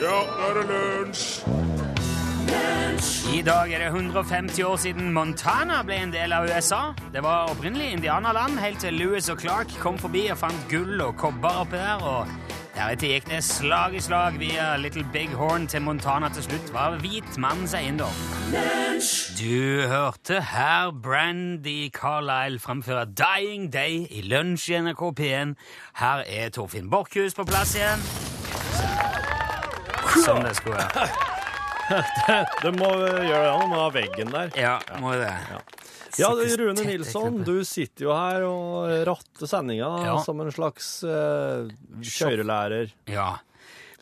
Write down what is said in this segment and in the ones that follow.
Ja, nå er det lunsj! I dag er det 150 år siden Montana ble en del av USA. Det var opprinnelig indianerland, helt til Lewis og Clark kom forbi og fant gull og kobber oppi der. og Deretter gikk det slag i slag via Little Big Horn til Montana til slutt var hvit manns eiendom. Du hørte her Brandy Carlisle framføre Dying Day i Lunsj i NRK P1. Her er Torfinn Borchhus på plass igjen. Som det skulle være. Det må gjøre det noe med veggen der. Ja, må det. Ja, Ja, Rune Nilsson, du sitter jo her og ratter sendinga Ja. som en slags uh, kjørelærer. Ja.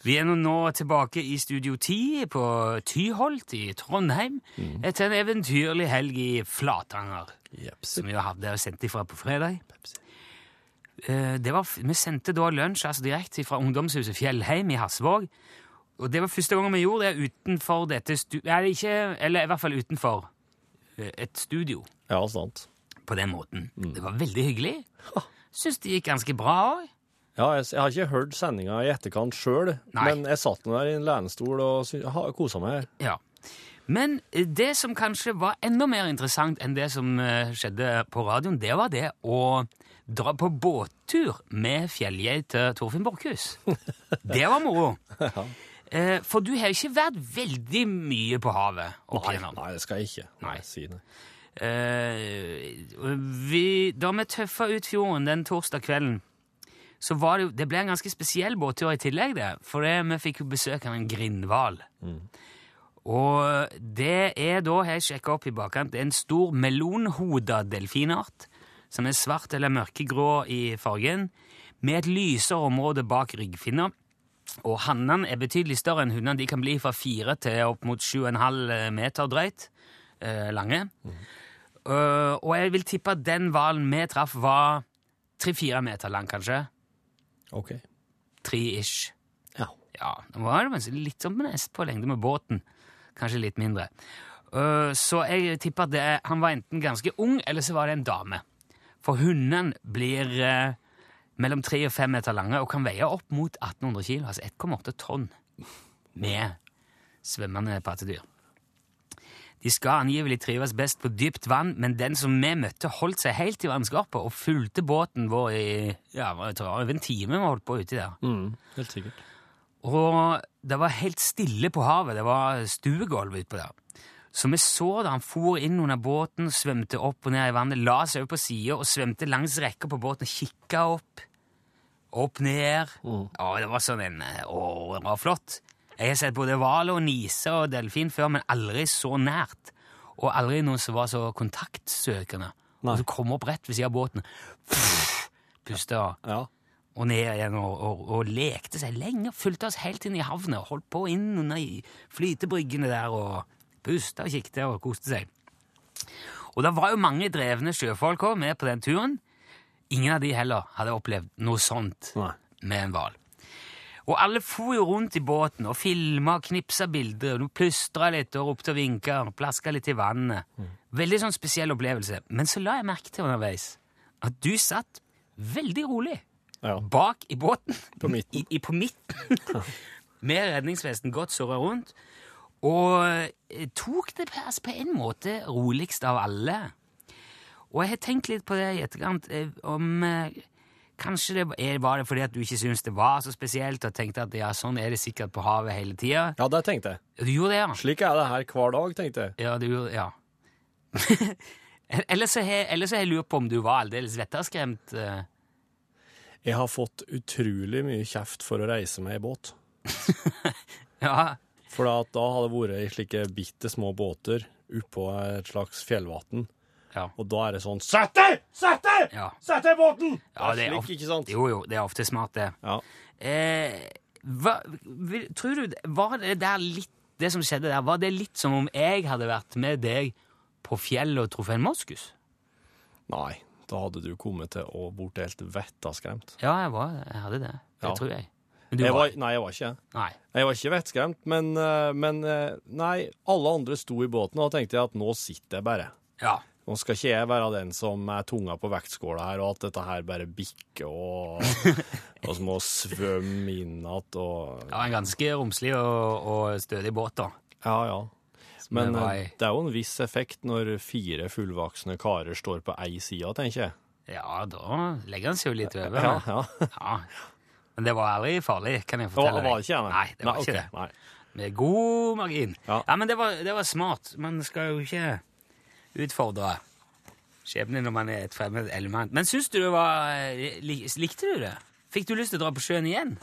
Vi er nå, tilbake i Studio 10 på Tyholt i Trondheim etter en eventyrlig helg i Flatanger, Jepsi. som vi hadde sendt ifra på fredag. Eh, Det var, vi sendte da lunsj altså direkte fra ungdomshuset Fjellheim i Hasvåg. Og det var første gangen vi gjorde det utenfor dette studio... Eller, ikke, eller i hvert fall utenfor eh, et studio Ja, sant. på den måten. Det var veldig hyggelig. Syns det gikk ganske bra òg. Ja, jeg, jeg har ikke hørt sendinga i etterkant sjøl, men jeg satt nå der i en lenestol og kosa meg. Ja. Men eh, det som kanskje var enda mer interessant enn det som eh, skjedde på radioen, det var det å dra på båttur med fjellgeita Torfinn Borchhus. Det var moro. Eh, For du har jo ikke vært veldig mye på havet opp Nei, nei, det skal jeg ikke. Nei. Si det. Eh, vi, da vi tøffa ut fjorden den torsdag kvelden, så var det Det ble en ganske spesiell båttur i tillegg, det. For det, vi fikk jo besøk av en grindhval. Og det er da, har jeg sjekka opp i bakkant, en stor melonhoda delfinart. Som er svart eller mørkegrå i fargen, med et lysere område bak ryggfinna. Og hannene er betydelig større enn hundene. De kan bli fra fire til opp mot sju og en halv meter drøyt eh, lange. Eh, og jeg vil tippe at den hvalen vi traff, var tre-fire meter lang, kanskje. OK. Tre-ish. Ja. Ja, det var det litt som nest på lengde med båten. Kanskje litt mindre. Uh, så jeg tipper at det, han var enten ganske ung, eller så var det en dame. For hunden blir eh, mellom 3 og 5 meter lange og kan veie opp mot 1800 kilo, altså 1,8 tonn, med svømmende pattedyr. De skal angivelig trives best på dypt vann, men den som vi møtte, holdt seg helt i vannskorpa og fulgte båten vår i ja, jeg tror over en time vi holdt på uti der. Mm, helt sikkert. Og det var helt stille på havet. Det var stuegulv utpå der. Så vi så da han for inn under båten, svømte opp og ned i vannet, la seg over på sida og svømte langs rekka på båten og kikka opp. Opp ned. Å, det var sånn en Å, det var flott. Jeg har sett både hval og nise og delfin før, men aldri så nært. Og aldri noen som var så kontaktsøkende. Nei. Og så kom opp rett ved siden av båten. Pusta Ja. og ned igjen og, og, og lekte seg lenge. Fulgte oss helt inn i havnet og holdt på inn under flytebryggene der og pusta og kikket og koste seg. Og det var jo mange drevne sjøfolk også med på den turen. Ingen av de heller hadde opplevd noe sånt Nei. med en hval. Og alle for jo rundt i båten og filma og knipsa bilder. og plystra litt og ropte og vinka plaska litt i vannet. Veldig sånn spesiell opplevelse. Men så la jeg merke til underveis at du satt veldig rolig Ja. bak i båten. På midten. I, i, på midten. Med redningsvesten godt surra rundt. Og eh, tok det på, altså, på en måte roligst av alle. Og jeg har tenkt litt på det i etterkant, eh, om eh, Kanskje det var det fordi at du ikke syntes det var så spesielt, og tenkte at ja, sånn er det sikkert på havet hele tida. ja, det tenkte jeg. Du gjorde det, ja? Slik er det her hver dag, tenkte jeg. Ja, du gjorde Ja. Eller så har eller så har jeg lurt på om du var aldeles vetterskremt. eh. Jeg har fått utrolig mye kjeft for å reise meg i båt. Ja, For da hadde det vært i slike bitte små båter oppå et slags fjellvann. ja. Og da er det sånn Sett deg! Sett deg! Ja. Sett deg i båten! Ja, det er ofte- slik, ikke sant? Jo, jo, det er ofte smart, det. Ja. Eh, hva, vil- tror du, var det der litt, det som skjedde der, var det litt som om jeg hadde vært med deg på fjellet og truffet en moskus? Nei, da hadde du kommet til å bort helt vettaskremt. Ja, jeg var, jeg hadde det. Det Ja. tror jeg. Jeg var, var, nei, jeg var ikke Nei. Jeg var ikke vettskremt, men, eh, men eh, nei, alle andre sto i båten, og da tenkte jeg at nå sitter jeg bare. Ja. Nå skal ikke jeg være den som er tunga på vektskåla her, og at dette her bare bikker og, og så må svømme inn igjen og Ja, en ganske romslig og, og stødig båt, da. Ja, ja. Men eh, det er jo en viss effekt når fire fullvoksne karer står på ei side, tenker jeg. Ja, da legger han seg jo litt over. Ja, ja. Ja. Men det var aldri farlig, kan jeg fortelle deg. det var ikke det? Nei, det var Nei, ikke okay. det. Nei. Med god margin. Ja. Ja, men det var, det var smart. Man skal jo ikke utfordre skjebnen når man er et fremmed element. Men syns du det var eh, Likte du det? Fikk du lyst til å dra på sjøen igjen?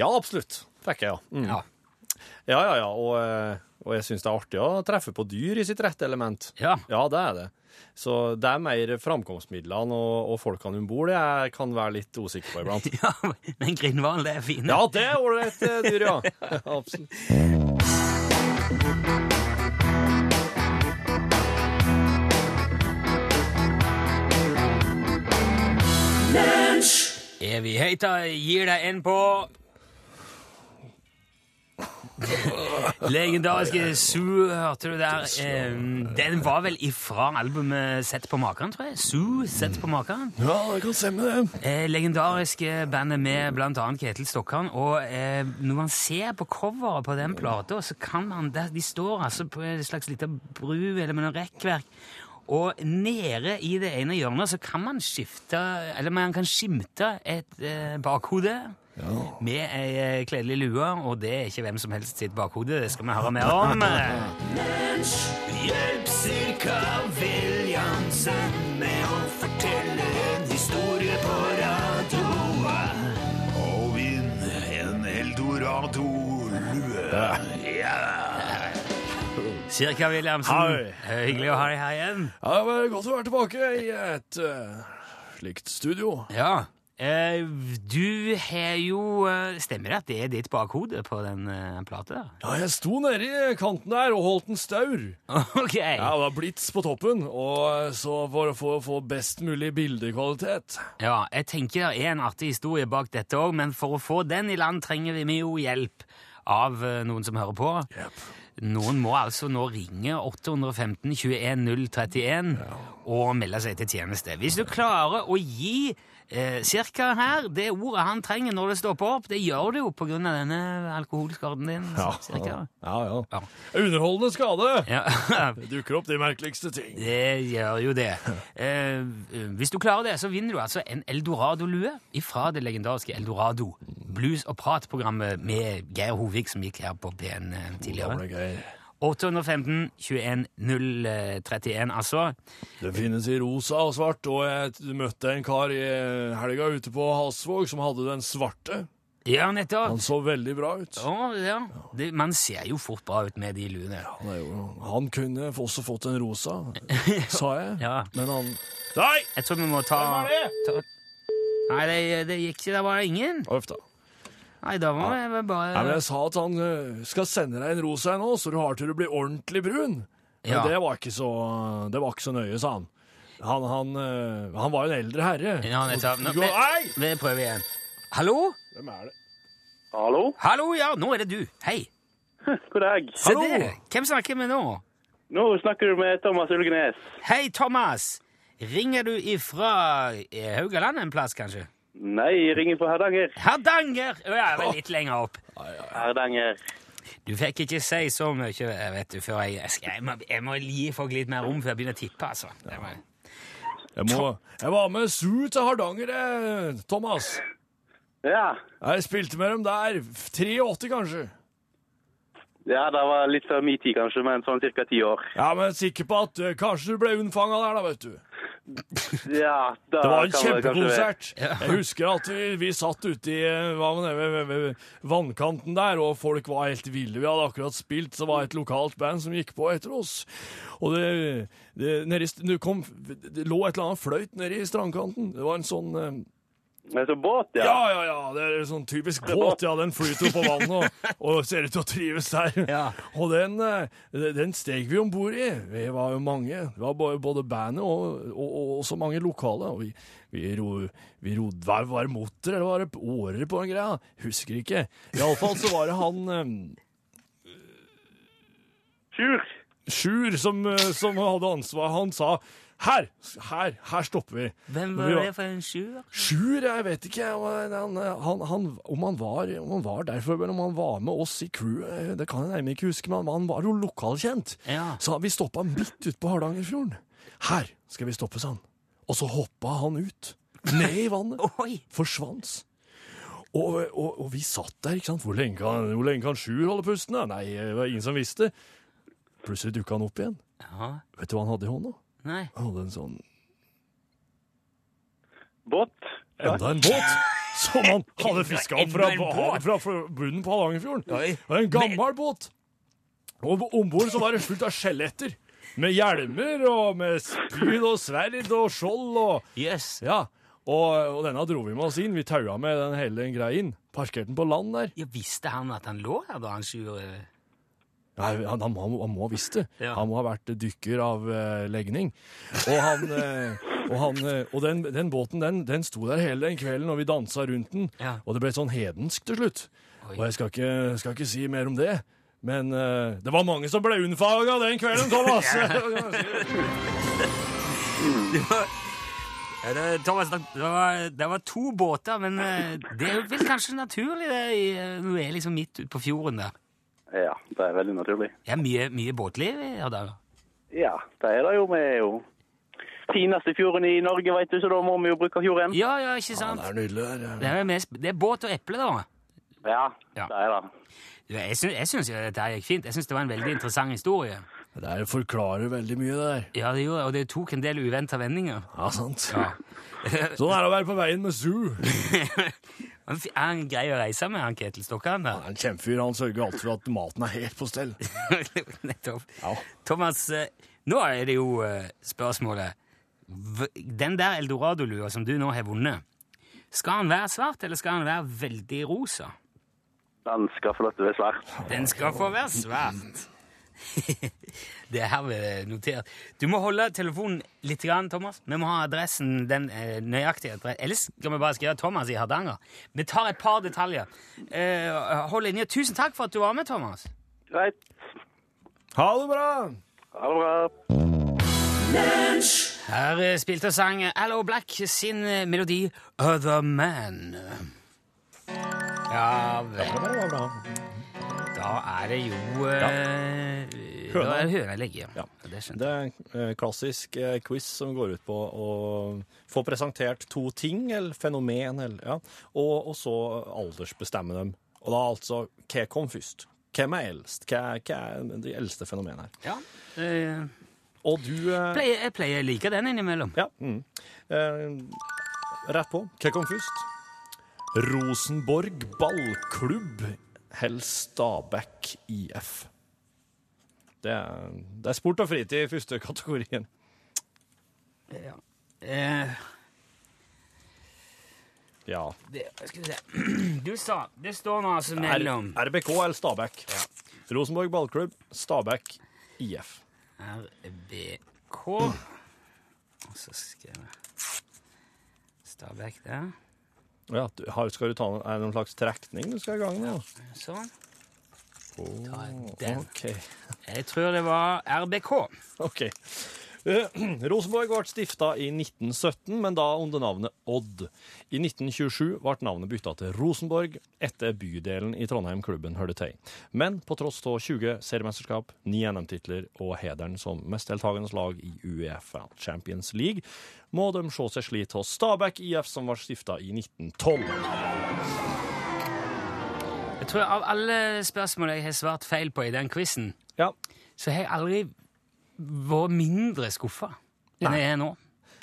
Ja, absolutt. Fikk jeg, ja. Mm. Ja. Ja, ja, ja. Og, eh, og jeg syns det er artig å treffe på dyr i sitt rette element. Ja. Ja, det er det. Så det er mer framkomstmidlene og, og folkene om bord jeg kan være litt usikker på iblant. ja men grindhval, det er fine. Ja, det er ålreit eh, dyr, ja. Absolutt. Evigheter gir deg en på Legendariske Sue, hørte du der? Den var vel ifra albumet Sett på maken, tror jeg. Sue, Sett på maken. Ja, det kan stemme, det. Eh, legendariske bandet med annet Ketil Stokkan. Og eh, når man ser på coveret på den plata, så kan man De står altså på en slags liten bru eller med noe rekkverk. Og nede i det ene hjørnet så kan man skifte Eller man kan skimte et eh, bakhode. Med ei eh, kledelig lue, og det er ikke hvem som helst sitt bakhode. Det skal vi høre mer om. Hjelp Cirka Williamsen med å fortelle en historie på radioa. Og vinn en eldorado-lue. Ja. Cirka Williamsen, Hei. Eh, hyggelig å ha deg her igjen. Ja, det var godt å være tilbake i et uh, slikt studio. Ja. Eh, du har jo eh, Stemmer det at det er ditt bakhode på den uh, plata? der? Ja, jeg sto nedi kanten der og holdt en staur. Ok. Ja, det var blits på toppen, og så for å få, best mulig bildekvalitet. Ja, jeg tenker det er en artig historie bak dette òg, men for å få den i land trenger vi jo hjelp av eh, noen som hører på. Noen må altså nå ringe 815 21 031 og melde seg til tjeneste. Hvis du klarer å gi eh, cirka her det ordet han trenger når det stopper opp, det gjør du jo av denne alkoholskaden din. cirka. ja, ja. Ja. Underholdende skade. Ja. Det dukker opp de merkeligste ting. Det gjør jo det. Eh, hvis du klarer det, så vinner du altså en Eldorado-lue fra det legendariske Eldorado. Blues- og pratprogrammet med Geir Hovig, som gikk her på P1 eh, tidligere. Gamle Geir. 815 21 031, altså. Det finnes i rosa og svart, og jeg møtte en kar i helga ute på Halsvåg som hadde den svarte. Ja, nettopp. Han så veldig bra ut. Ja, ja. det, man ser jo fort bra ut med de luene. Ja, det jo, han kunne også fått en rosa, sa jeg. Ja. Men han Nei! Jeg tror vi må ta, ta Nei, det, det gikk ikke. Det var ingen. Uff da. Nei, da må vel bare Nei, men jeg sa at han eh, skal sende deg en rosa her nå, så du har til du blir ordentlig brun. Men Ja. det, var ikke så, det var ikke så nøye, sa han. Han, han, eh, han var jo en eldre herre. Ja, nettopp. Nå, Du går- Nei! vi, vi prøver igjen. Hallo? Hvem er det? Hallo? Hallo, ja, nå er det du. Hei. God dag. Se Hallo. der. Hvem snakker vi nå? Nå snakker du med Thomas Ulgenes. Hei, Thomas. Ringer du ifra eh, Haugaland en plass, kanskje? Nei, jeg ringer fra Hardanger. Hardanger! Å, ja, vel litt lenger opp. Hardanger. Du fikk ikke si så mye, eh, vet du, før jeg Jeg, må, jeg må gi folk litt mer rom før jeg begynner å tippe, altså. Det var, Jeg, må, jeg var med Su til Hardanger, Thomas. Ja. Jeg spilte med dem der. 83, kanskje. ja, det var litt før min tid, kanskje, men sånn cirka ti år. Ja, men er sikker på at eh, kanskje du ble unnfanga der, da, vet du. Ja, da Det var en kjempekonsert. Jeg husker at vi, vi satt ute i eh, det, vannkanten der, og folk var helt ville. Vi hadde akkurat spilt, så var det et lokalt band som gikk på etter oss. Og det, det, nedi, det, kom, det lå et eller annet fløyt nede i strandkanten. Det var en sånn eh, Men så båt, ja. Ja, ja, ja. Det er en sånn typisk båt. Ja, den flyter på vannet og, og ser ut til å trives der. Ja. Og den, eh, den steg vi om bord i. Vi var jo mange. Det var både- både bandet og, og, og, og så mange lokale. Og vi, vi, ro, vi rodde Var var det motor, eller var det årer på den greia? Husker ikke. Iallfall så var det han um, Sjur. Sjur som, eh, som hadde ansvar. Han sa Her! Her, her stopper vi. Hvem var var- det for en sjuer? Sjuer, jeg vet ikke han, han, han, om, han var, om han var derfor, men om han var med oss i crewet, det kan jeg nærmere ikke huske, men han var jo lokalkjent. Ja. Så vi stoppa midt ute på Hardangerfjorden. Her skal vi stoppe, sa han. Og så hoppa han ut. Ned i vannet. Oi! Forsvant. Og, og, og vi satt der, ikke sant. Hvor lenge kan, hvor lenge kan Sjur holde pusten? da? Nei, det var ingen som visste. Plutselig dukka han opp igjen. Ja, Vet du hva han hadde i hånda? Nei. Han hadde en sånn Båt. Ja. Enda en båt som han hadde fiska opp fra, fra, bunnen på Hardangerfjorden. Det var en gammel båt. Og om bord så var det fullt av skjeletter. Med hjelmer og med spyd og sverd og skjold og Yes. Ja. Og, og denne dro vi med oss inn. Vi taua med den hele greia inn. Parkerte den på land der. Ja, visste han at han lå her da han sjuer? Nei, han, han, må- han må visst det. Ja. Han må ha vært dykker av uh, legning. Og, han, Uh, og, han, eh, og den, den båten den, den sto der hele den kvelden, og vi dansa rundt den. Ja. Og det ble sånn hedensk til slutt. Oi. Og jeg skal ikke, skal ikke si mer om det. Men uh, det var mange som ble unnfaga den kvelden, Thomas! Ja, det, Thomas, det var, det var to båter, men det er vel kanskje naturlig det, når du er liksom midt ute på fjorden der. Ja, det er veldig naturlig. Det er mye, mye båtliv her da? Ja, det er det jo. Vi er jo fineste fjorden i Norge, veit du, så da må vi jo bruke fjorden. Ja, ja, ikke sant? Ja, det er nydelig. der. Det er, mest, det er båt og eple, da. Ja, Ja. det er det. Jeg syns, jeg syns dette gikk fint. Jeg syns det var en veldig interessant historie. Det der forklarer veldig mye, det der. Ja, det gjorde og det tok en del uventa vendinger. Ja, sant. Ja. Sånn er det å være på veien med Zoo. Han Er han grei å reise med, han Ketil Stokkan? Han er en kjempefyr. Han sørger alltid for at maten er helt på stell. Nettopp. Ja. Thomas, eh, nå er det jo eh, spørsmålet Den der eldorado-lua som du nå har vunnet, skal han være svart, eller skal han være veldig rosa? Den skal få lov til å være svart. Den skal få være svart. det er herved notert. Du må holde telefonen litt, grann, Thomas. Vi må ha adressen, den eh, nøyaktige. Ellers kan vi bare skrive Thomas i Hardanger. Vi tar et par detaljer. Eh, hold linja. Tusen takk for at du var med, Thomas. Greit. Ha det bra! Ha det bra. Her eh, spilte og sang Allo Black sin eh, melodi Other Man. Ja vel. Da er det jo eh, Da er det hønelegg, ja. Ja. Det Det er en eh, klassisk eh, quiz som går ut på å få presentert to ting, eller fenomen, eller, ja, og, og så aldersbestemme dem. Og da altså hva kom først? Hvem er eldst? Hva, hva er de eldste fenomenene her? Ja. Eh, Og du eh, pleier, jeg pleier å like den innimellom. Ja. Mm. Eh, rett på. Hva kom først? Rosenborg ballklubb eller Stabæk IF? Det er, det er sport og fritid i første kategorien. Ja. Eh, Ja. det, skal vi se. Du sa Det står nå altså mellom RBK eller Stabæk? Rosenborg ballklubb, Stabæk IF. RBK Og så skriver jeg Stabæk der. Ja, du, har, skal du ta noen, er det noen slags trekning du skal i gang med? Sånn. Ta Oh, den. OK. Jeg tror det var RBK. ok. Eh, Rosenborg ble stifta i 1917, men da under navnet Odd. I 1927 ble navnet bytta til Rosenborg etter bydelen i Trondheim klubben hørte til. Men på tross av 20 seriemesterskap, 9 NM-titler og hederen som mestdeltakende lag i Uefa Champions League, må de se seg slitt hos Stabæk IF, som ble stifta i 1912. Jeg tror Av alle spørsmål jeg har svart feil på i den quizen, Ja, så har jeg aldri vært mindre skuffa enn jeg er nå.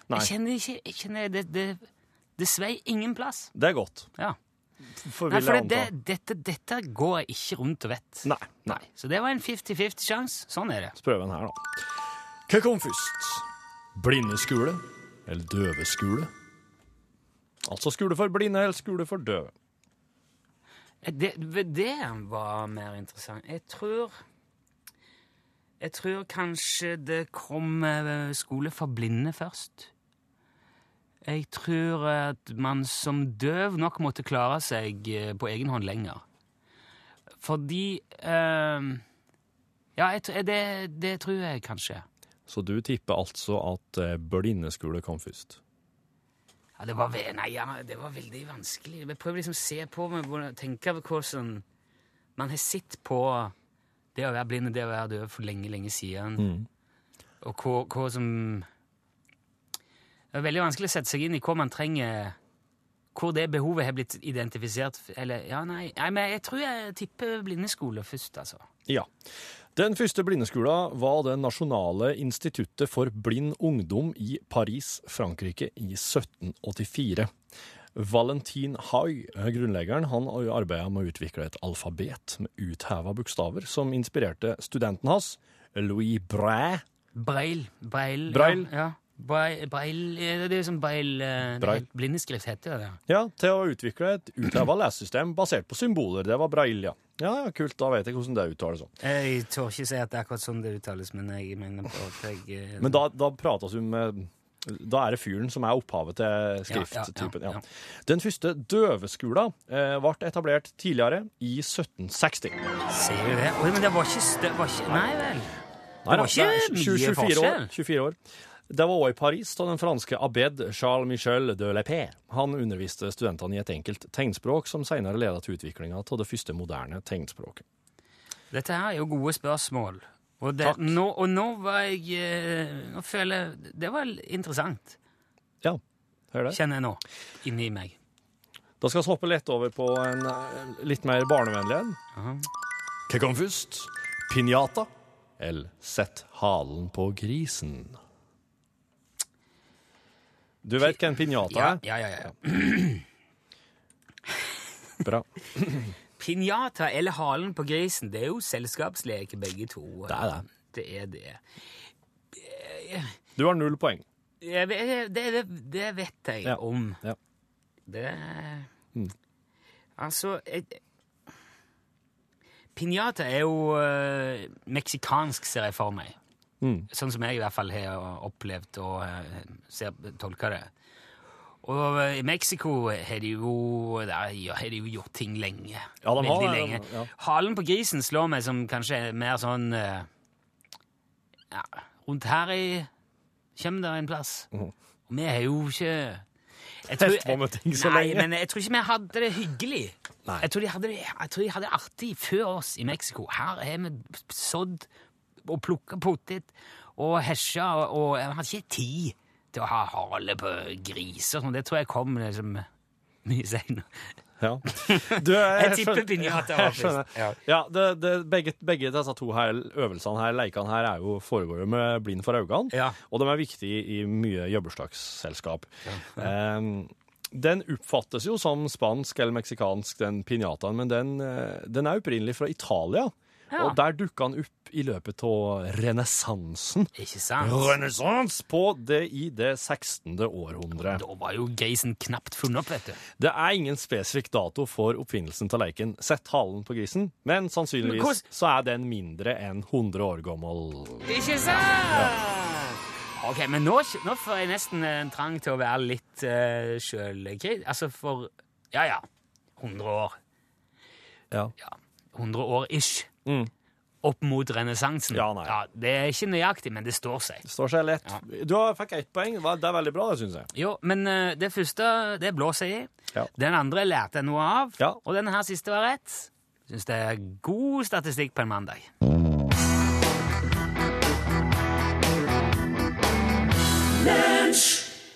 Nei. Jeg kjenner ikke jeg kjenner det, det, det svei ingen plass. det er godt. Ja. For Nei, for det, dette, dette går jeg ikke rundt og vet. Nei, nei. Så det var en 50-50 sjanse. Sånn er det. Så prøver den her, da. Hva kom først? Blindeskole eller døveskole? Altså skole for blinde eller skole for døve. Det, det var mer interessant. Jeg tror Jeg tror kanskje det kom eh, skole for blinde først. Jeg tror at man som døv nok måtte klare seg eh, på egen hånd lenger. Fordi eh, Ja, jeg, det, det tror jeg kanskje. Så du tipper altså at eh, blindeskole kom først. Ja, det var, nei, ja, det var veldig vanskelig. Jeg prøver liksom å se på meg, tenke på hvordan man har sett på det å være blind og det å være døv for lenge, lenge siden. Og hva, hva som Det er veldig vanskelig å sette seg inn i hva man trenger Hvor det behovet har blitt identifisert. Eller, ja, nei, nei men jeg tror jeg tipper blindeskole først, altså. Ja. Den første blindeskolen var det nasjonale instituttet for blind ungdom i Paris, Frankrike, i 1784. Valentin Haug, grunnleggeren, han arbeidet med å utvikle et alfabet med utheva bokstaver, som inspirerte studenten hans, Louis Bræ. Breil. Breil. Breil. Ja. ja. Breil, braille eh, Det er jo breil, braille, eh, er Blindeskrift heter det. Ja, til å utvikle et utheva lesesystem basert på symboler. Det var breil, ja. Ja, ja, kult. Da vet jeg hvordan det uttales. Jeg tør ikke si at det er akkurat sånn det uttales, men jeg mener på at jeg eh, Men da, da prates vi med Da er det fyren som er opphavet til skrifttypen. ja, Ja, ja. Den første døveskolen eh, ble etablert tidligere, i 1760. Ser du det? Oi, men det var ikke det Var ikke, nei vel. Det var ikke mye 24 år, forskjell. 24 år. Det var også i Paris da den franske abed Charles Michel de Lepé han underviste studentene i et enkelt tegnspråk, som senere ledet til utviklinga av det første moderne tegnspråket. Dette her er jo gode spørsmål. Og, det, Takk. nå, og nå var jeg eh, Nå føler jeg Det var interessant, Ja, hør det. kjenner jeg nå, inni meg. Da skal vi hoppe lett over på en eh, litt mer barnevennlig en. Hva kom først? Pinjata eller sett halen på grisen? Du vet hva en pinjata Ja, er? ja, ja. ja. Bra. Pinjata eller halen på grisen, det er jo selskapsleke begge to. Det er det. Det er det. Du har null poeng. Jeg Det, det, det vet jeg Ja. om. Ja. Det Mm. Altså Pinjata er jo uh, meksikansk, ser jeg for meg. Mm. Sånn som jeg i hvert fall har opplevd og uh, ser, tolker det. Og øh, i Mexico har de jo ja, har de jo gjort ting lenge. Ja, de Veldig lenge. ja. Halen på grisen slår meg som kanskje mer sånn øh, ja, Rundt her i kommer det en plass. Mhm. Og vi har jo ikke jeg tror, så nei, men jeg tror ikke vi hadde det hyggelig. Jeg tror, de hadde det, jeg tror de hadde det artig før oss i Mexico. Her har vi sådd og plukka potet og hesja, og, og jeg hadde ikke tid til å ha hale på griser. og sånn. Det tror jeg kom liksom mye seinere. Ja. Du, jeg, Jeg tipper pinjata Ja, var først. Ja. Ja, det, det, begge, begge disse to her, øvelsene her, leikene her, er jo foregår jo med blind for øynene. Ja. Og de er viktige i mye jobbursdagsselskap. Em, den oppfattes jo som spansk eller meksikansk, den pinjataen, men den, eh, den er opprinnelig fra Italia. Ja. Og der dukka han opp i løpet av renessansen. Ikke sant? Renessans på det i det 16. århundre. Da var jo grisen knapt funnet opp, vet du. Det er ingen spesifikk dato for oppfinnelsen av leiken Sett halen på grisen, men Men sannsynligvis hvordan- så er den mindre enn 100 år gammel. Ikke sant? Ok, men nå, nå får jeg nesten en trang til å være litt uh, sjølkritisk. Altså for Ja, ja. 100 år. Ja. Ja, 100 år ish. Mm. Opp mot renessansen. Ja, nei. det er ikke nøyaktig, men det står seg. Det står seg lett. Du har- fikk ett poeng. Det er veldig bra, det syns jeg. Jo, men uh, det første, det blåser jeg i. Ja. Den andre lærte jeg noe av, Ja. og den her siste var rett. Syns det er god statistikk på en mandag.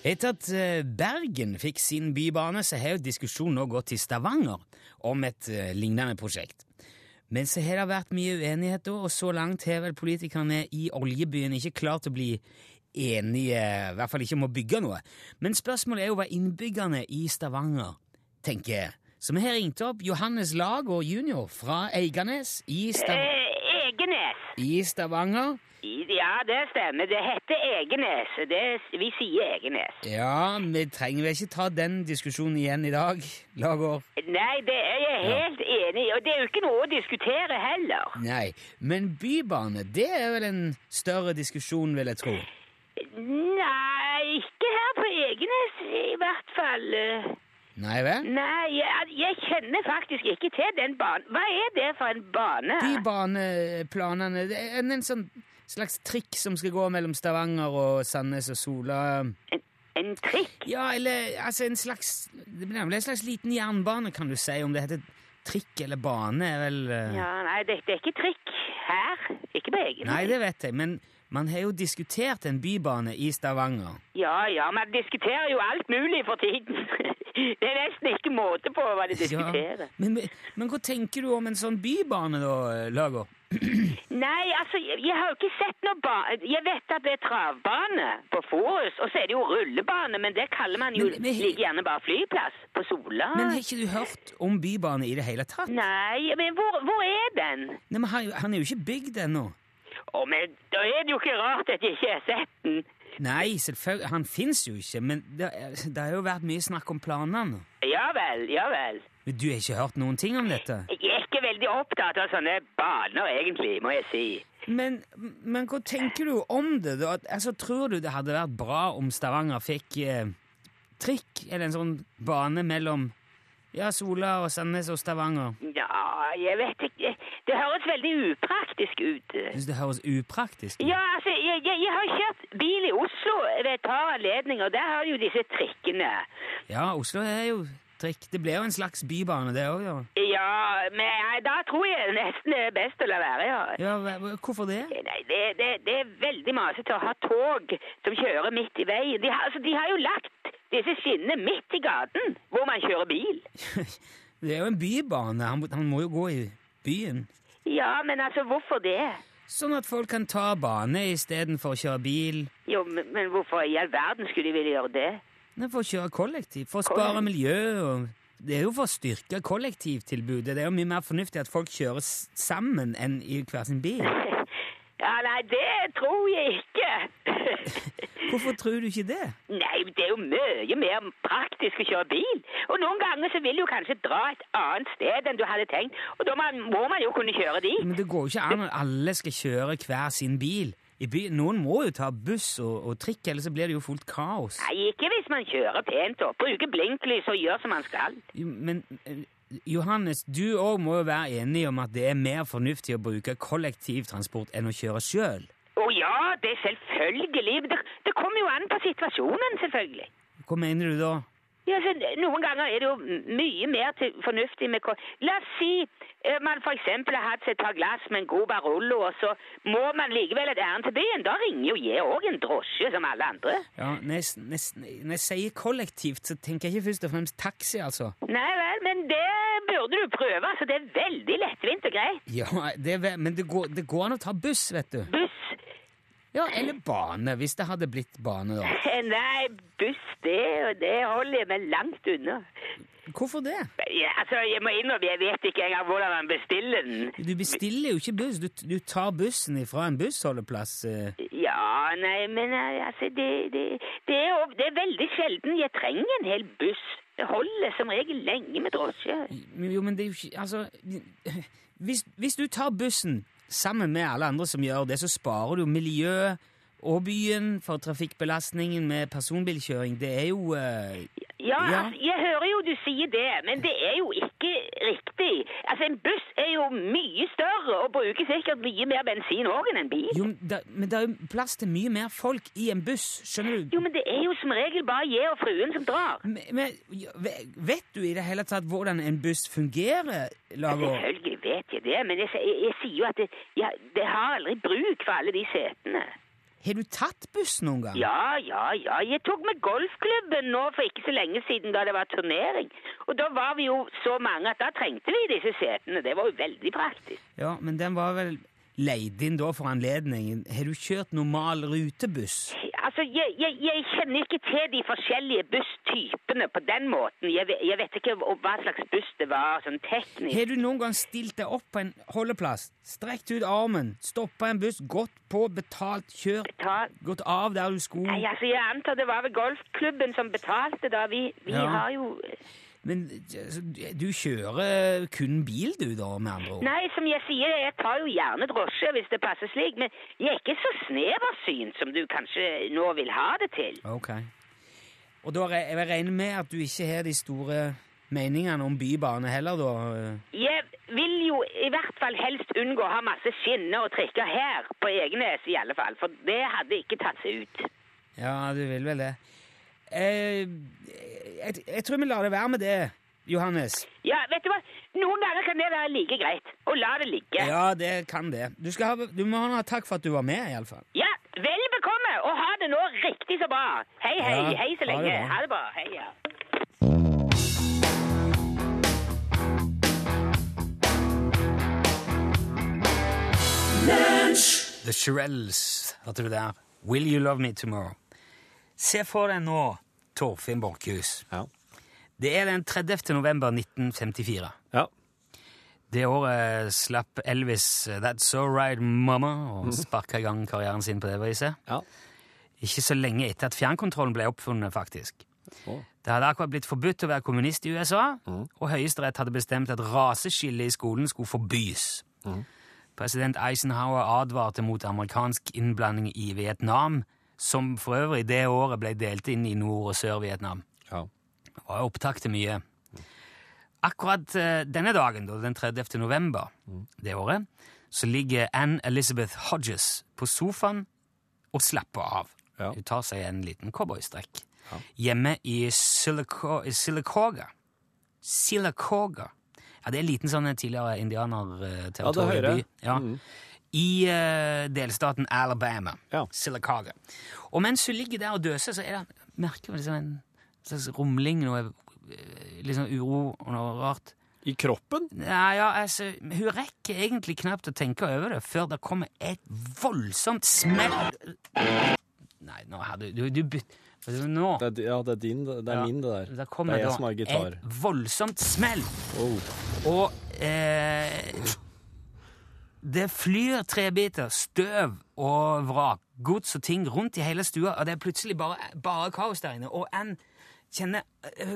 Etter at eh, Bergen fikk sin bybane, så har jo diskusjonen nå gått til Stavanger om et eh, lignende prosjekt. Men så har det vært mye uenighet, da, og så langt har vel politikerne i oljebyen ikke klart å bli enige, i hvert fall ikke om å bygge noe. Men spørsmålet er jo hva innbyggerne i Stavanger tenker. Så vi har ringt opp Johannes Lager jr. fra Eiganes i, Stavanger. Eh, Egenes. i Stavanger. Ja, det stemmer. Det heter Egenes. Det, vi sier Egenes. Ja, vi trenger vel ikke ta den diskusjonen igjen i dag, Lager? Nei, det er jeg helt enig i, og det er jo ikke noe å diskutere heller. Nei, men bybane, det er vel en større diskusjon, vil jeg tro. Nei, ikke her på Egenes i hvert fall. Nei vel? Nei, jeg, jeg kjenner faktisk ikke til den banen. Hva er det for en bane? Bybaneplanene, det er en, en sånn slags trikk som skal gå mellom Stavanger og Sandnes og Sola. En, en trikk? Ja, eller altså en slags Det blir nemlig en slags liten jernbane, kan du si. Om det heter trikk eller bane, er vel eh, Ja, nei, det, det er ikke trikk her. Ikke på egen Nei, det vet jeg, men man har jo diskutert en bybane i Stavanger. Ja, ja, man diskuterer jo alt mulig for tiden. Det er nesten ikke måte på hva de diskuterer. men, men, men hva tenker du om en sånn bybane, da, Lager? Nei, altså, jeg, har jo ikke sett noe ba... Jeg vet at det er travbane på Forus, og så er det jo rullebane, men det kaller man jo Men- men- like gjerne bare flyplass på Sola. Men har ikke du hørt om bybane i det hele tatt? Nei, men hvor, hvor er den? Nei, men han, han er jo ikke bygd ennå. Å, men da er det jo ikke rart at jeg ikke har sett den. Nei, selvfølgelig, han fins jo ikke, men det, det har jo vært mye snakk om planene. Ja vel, ja vel. Men du har ikke hørt noen ting om dette? Jeg er ikke veldig opptatt av sånne baner, egentlig, må jeg si. Men, men hva tenker du om det? da? Altså, Tror du det hadde vært bra om Stavanger fikk eh, trikk, eller en sånn bane mellom ja, Sola og Sandnes og Stavanger? Ja, jeg vet ikke. Det høres veldig upraktisk ut. Syns det høres upraktisk ut? Ja, altså, jeg, jeg, jeg har kjørt bil i Oslo ved et par anledninger. Der har du jo disse trikkene. Ja, Oslo er jo trikk. Det blir jo en slags bybane, det òg, ja. Ja, men da tror jeg nesten det er best å la være, ja. ja. Hvorfor det? Nei, det, det, det er veldig masete å ha tog som kjører midt i veien. De altså, de har jo lagt disse skinnene midt i gaten hvor man kjører bil. Det er jo en bybane. Han, han må jo gå i byen. Ja, men altså, hvorfor det? Sånn at folk kan ta bane istedenfor å kjøre bil. Jo, men, men hvorfor i all verden skulle de ville gjøre det? Nei, For å kjøre kollektivt, for å spare miljø og Det er jo for å styrke kollektivtilbudet. Det er jo mye mer fornuftig at folk kjører sammen enn i hver sin bil. Ja, nei, det tror jeg ikke. Hvorfor tror du ikke det? Nei, det er jo mye mer praktisk å kjøre bil. Og noen ganger så vil du kanskje dra et annet sted enn du hadde tenkt, og da må man jo kunne kjøre dit. Men det går jo ikke an at alle skal kjøre hver sin bil. Noen må jo ta buss og, og trikk, ellers så blir det jo fullt kaos. Nei, ikke hvis man kjører pent og bruker blinklys og gjør som man skal. Men eh, Johannes, du òg må jo være enig om at det er mer fornuftig å bruke kollektivtransport enn å kjøre sjøl. Å ja, det er selvfølgelig. Det, det kommer jo an på situasjonen, selvfølgelig. Hva mener du da? Ja, så Noen ganger er det jo mye mer til fornuftig med La oss si eh, man eksempel har hatt seg et par glass med en god Barollo, og så må man likevel et ærend til byen. Da ringer jo jeg òg en drosje som alle andre. Ja, når jeg, når jeg når jeg sier kollektivt, så tenker jeg ikke først og fremst taxi, altså. Nei vel, men det burde du prøve. altså Det er veldig lettvint og greit. Ja, det er, men det går, det går an å ta buss, vet du. Buss Ja, Eller bane, hvis det hadde blitt bane, da. Nei, buss, det, det holder jeg meg langt unna. Hvorfor det? Ja, altså, Jeg må innrømme, jeg vet ikke engang hvordan man bestiller den. Du bestiller jo ikke buss. Du, du tar bussen ifra en bussholdeplass. eh. Ja, nei, men eh, altså, det, det, det, er det er veldig sjelden jeg trenger en hel buss. Det holder som regel lenge med drosje. Jo, men det er jo ikke Altså hvis, hvis du tar bussen sammen med alle andre som gjør det, så sparer du miljø og byen for trafikkbelastningen med personbilkjøring. Det er jo eh, Ja, Ja. Altså, jeg hører jo du sier det, men det er jo ikke riktig. Altså, En buss er jo mye større og bruker sikkert mye mer bensin òg enn en bil. Jo, da, men det er jo plass til mye mer folk i en buss, skjønner du? Jo, men det er jo som regel bare jeg og fruen som drar. Men, men vet du i det hele tatt hvordan en buss fungerer, Lager? Selvfølgelig vet jeg det, men jeg, jeg, jeg sier jo at det, ja, det har aldri bruk for alle de setene. Har du tatt buss noen gang? Ja, ja, ja. Jeg tok med golfklubben nå for ikke så lenge siden da det var turnering. Og da var vi jo så mange at da trengte vi disse setene. Det var jo veldig praktisk. Ja, men den var vel leid inn da for anledningen. Har du kjørt normal rutebuss? Altså, jeg, jeg, jeg kjenner ikke til de forskjellige busstypene på den måten. Jeg, vet- jeg vet ikke hva slags buss det var, sånn teknisk. Har du noen gang stilt deg opp på en holdeplass, strekt ut armen, stoppa en buss, gått på, betalt, kjørt, betalt. gått av der du skulle? nei, altså, jeg antar det var vel golfklubben som betalte da. Vi, vi Ja. har jo Men altså, du kjører kun bil, du, da, med andre ord? Nei, som jeg sier, jeg tar jo gjerne drosje hvis det passer slik, men jeg er ikke så sneversynt som du kanskje nå vil ha det til. Ok. Og da jeg regner med at du ikke har de store meningene om bybane heller, da? Jeg vil jo i hvert fall helst unngå å ha masse skinner og trikker her på Egenes i alle fall, for det hadde ikke tatt seg ut. Ja, du vil vel det. Eh, jeg, jeg tror vi lar det være med det, Johannes. Ja, vet du hva? Noen ganger kan det være like greit å la det ligge. Ja, det kan det. Du, skal ha, du må ha takk for at du var med, iallfall. Ja, vel bekomme, og ha det nå riktig så bra. Hei, hei, Ja, hei så ha det lenge. bra. Ha det bra. Hei, ja. The Shirelles, hørte du der? Will You Love Me Tomorrow? Se for deg nå, Torfinn Borchhus. Ja. Det er den 30. november 1954. Ja. Det året slapp Elvis That's So Right Mama og sparka i gang karrieren sin på det viset. Ja. Ikke så lenge etter at fjernkontrollen ble oppfunnet, faktisk. Oh. Det hadde akkurat blitt forbudt å være kommunist i USA, og Høyesterett hadde bestemt at raseskille i skolen skulle forbys. President Eisenhower advarte mot amerikansk innblanding i Vietnam, som for øvrig det året ble delt inn i Nord- og Sør-Vietnam. Ja. Det var opptak til mye. Akkurat eh, denne dagen, den 30. november det året, så ligger Anne Elizabeth Hodges på sofaen og slapper av. Ja. Hun tar seg en liten cowboystrekk. Hjemme i Silico Silicoga. Silicoga. Ja, det er en liten sånn tidligere Ja, det hører jeg. Ja. I uh, delstaten Alabama. Ja. Silicaga. Og mens hun ligger der og døser, så er det merker hun liksom en slags rumling, noe liksom uro og noe rart. I kroppen? Ja, ja, altså, hun rekker egentlig knapt å tenke over det før det kommer et voldsomt smell Nei, nå har du Du, du bytt Nå Det er, ja, det er din, det er Ja, min, det der. det er jeg da som har gitar. et voldsomt smell. Oh. Og eh, det flyr trebiter, støv og vrak, gods og ting rundt i hele stua, og det er plutselig bare, bare kaos der inne. Og Ann kjenner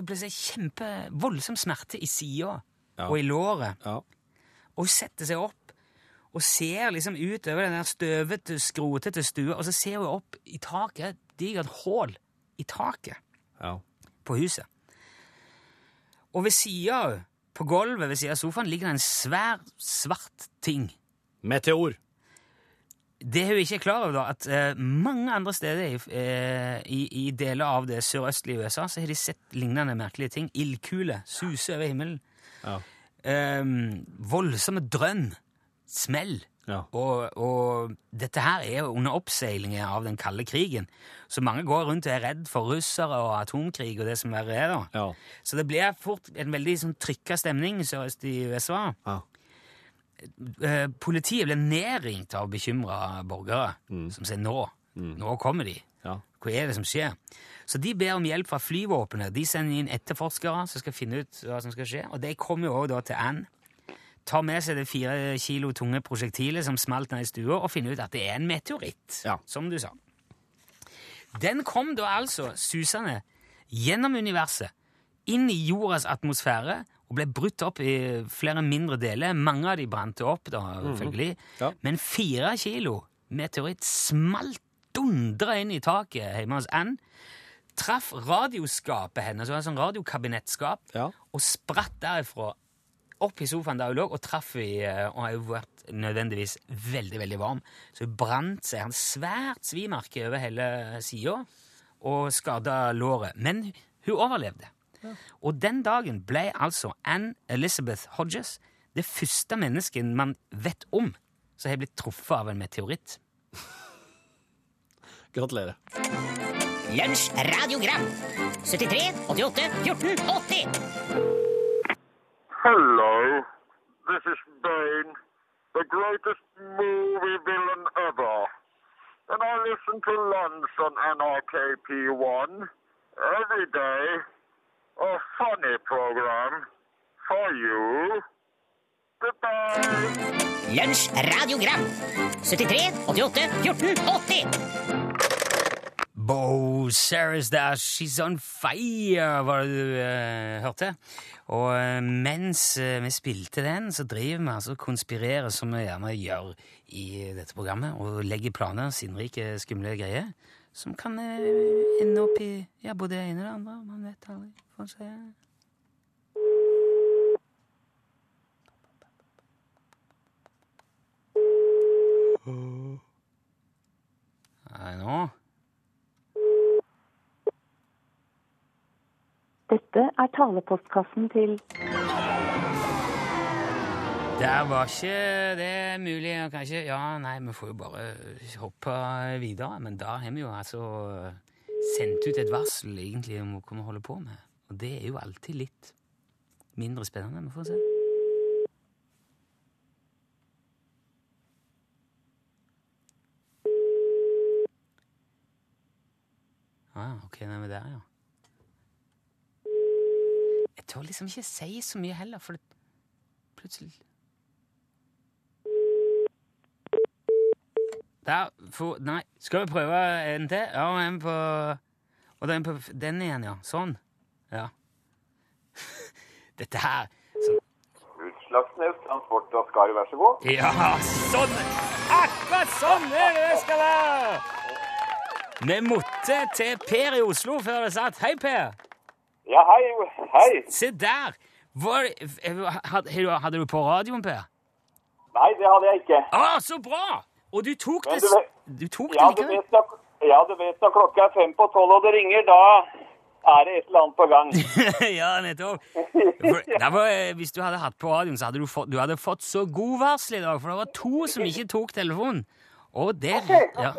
plutselig kjempevoldsom smerte i sida Ja. og i låret. Ja. Og hun setter seg opp og ser liksom ut over den der støvete, skrotete stua, og så ser hun opp i taket, et digert hull i taket ja. på huset. Og ved sida av, på gulvet ved siden av sofaen, ligger det en svær, svart ting. Meteor. Det hun ikke er klar over, da, at eh, mange andre steder i, eh, i, i deler av det sørøstlige USA så har de sett lignende merkelige ting. Ildkuler suser over himmelen. Ja. Um, voldsomme drønn. Smell. Ja. Og, og dette her er jo under oppseiling av den kalde krigen. Så mange går rundt og er redd for russere og atomkrig og det som verre er. da. Ja. Så det blir fort en veldig sånn trykka stemning sørøst i USA. Ja. Eh, politiet ble nedringt av bekymra borgere som sier nå. Nå kommer de. Ja. Hva er det som skjer? Så de ber om hjelp fra flyvåpenet. De sender inn etterforskere som skal finne ut hva som skal skje. Og de kommer jo også da til Anne. Tar med seg det fire kilo tunge prosjektilet som smalt ned i stua, og finner ut at det er en meteoritt, Ja. som du sa. Den kom da altså susende gjennom universet, inn i jordas atmosfære, og ble brutt opp i flere mindre deler. Mange av de brant opp, da, selvfølgelig. Ja. Men fire kilo meteoritt smalt dundra inn i taket hjemme hos Ann. Traff radioskapet hennes, så var det sånn radiokabinettskap, Ja. og spratt derifra opp i sofaen der hun lå, og traff i, eh, og har jo vært nødvendigvis veldig, veldig varm. Så hun brant seg, han svært svimerke over hele sida, og skada låret. Men hun overlevde. Og den dagen ble altså Anne Elizabeth Hodges det første mennesket man vet om som har blitt truffet av en meteoritt. Gratulerer. Lunsj radiogram 73 88 14 80 Hello, this is Bane, the greatest movie villain ever. And I listen to lunch on NRK P1 every day. A funny program for you. Goodbye. Lunsj radiogram 73 88 14 80 Bo Sarah's der, She's on fire, var det du eh, hørte. Og eh, mens eh, vi spilte den, så driver vi altså og konspirerer, som vi gjerne gjør i dette programmet, og legger planer, sinnrike, skumle greier, som kan eh, ende opp i ja, både det ene og det andre. Man vet aldri. Får se. Nei, nå Dette er talepostkassen til der var ikke det mulig kanskje Ja, nei, vi får jo bare hoppe videre. Men da har vi jo altså sendt ut et varsel egentlig om hva vi holder på med. Og det er jo alltid litt mindre spennende. Vi får se. Ah, ok, den er der, ja. Jeg tør liksom ikke si så mye heller, for det plutselig Der, for, Nei, skal vi prøve en til? Ja, en på Og den på den igjen, ja. Sånn. Ja. Dette her Utslagsnes Transport og Skar, vær så god. Ja, sånn! Akkurat sånn er det det skal være! Vi måtte til Per i Oslo før det satt. Hei, Per. Ja, hei. Hei. Se der! Var, hadde, hadde du på radioen, Per? Nei, det hadde jeg ikke. Å, så bra! Og du tok det, du du tok det Ja, du vet ja, du vet når klokka er fem på tolv og det ringer, da er det et eller annet på gang. ja, nettopp. For, det eh, hvis du hadde hatt på radioen, så hadde du fått, du hadde fått så god varsel i dag, for det var to som ikke tok telefonen. Og det, ja.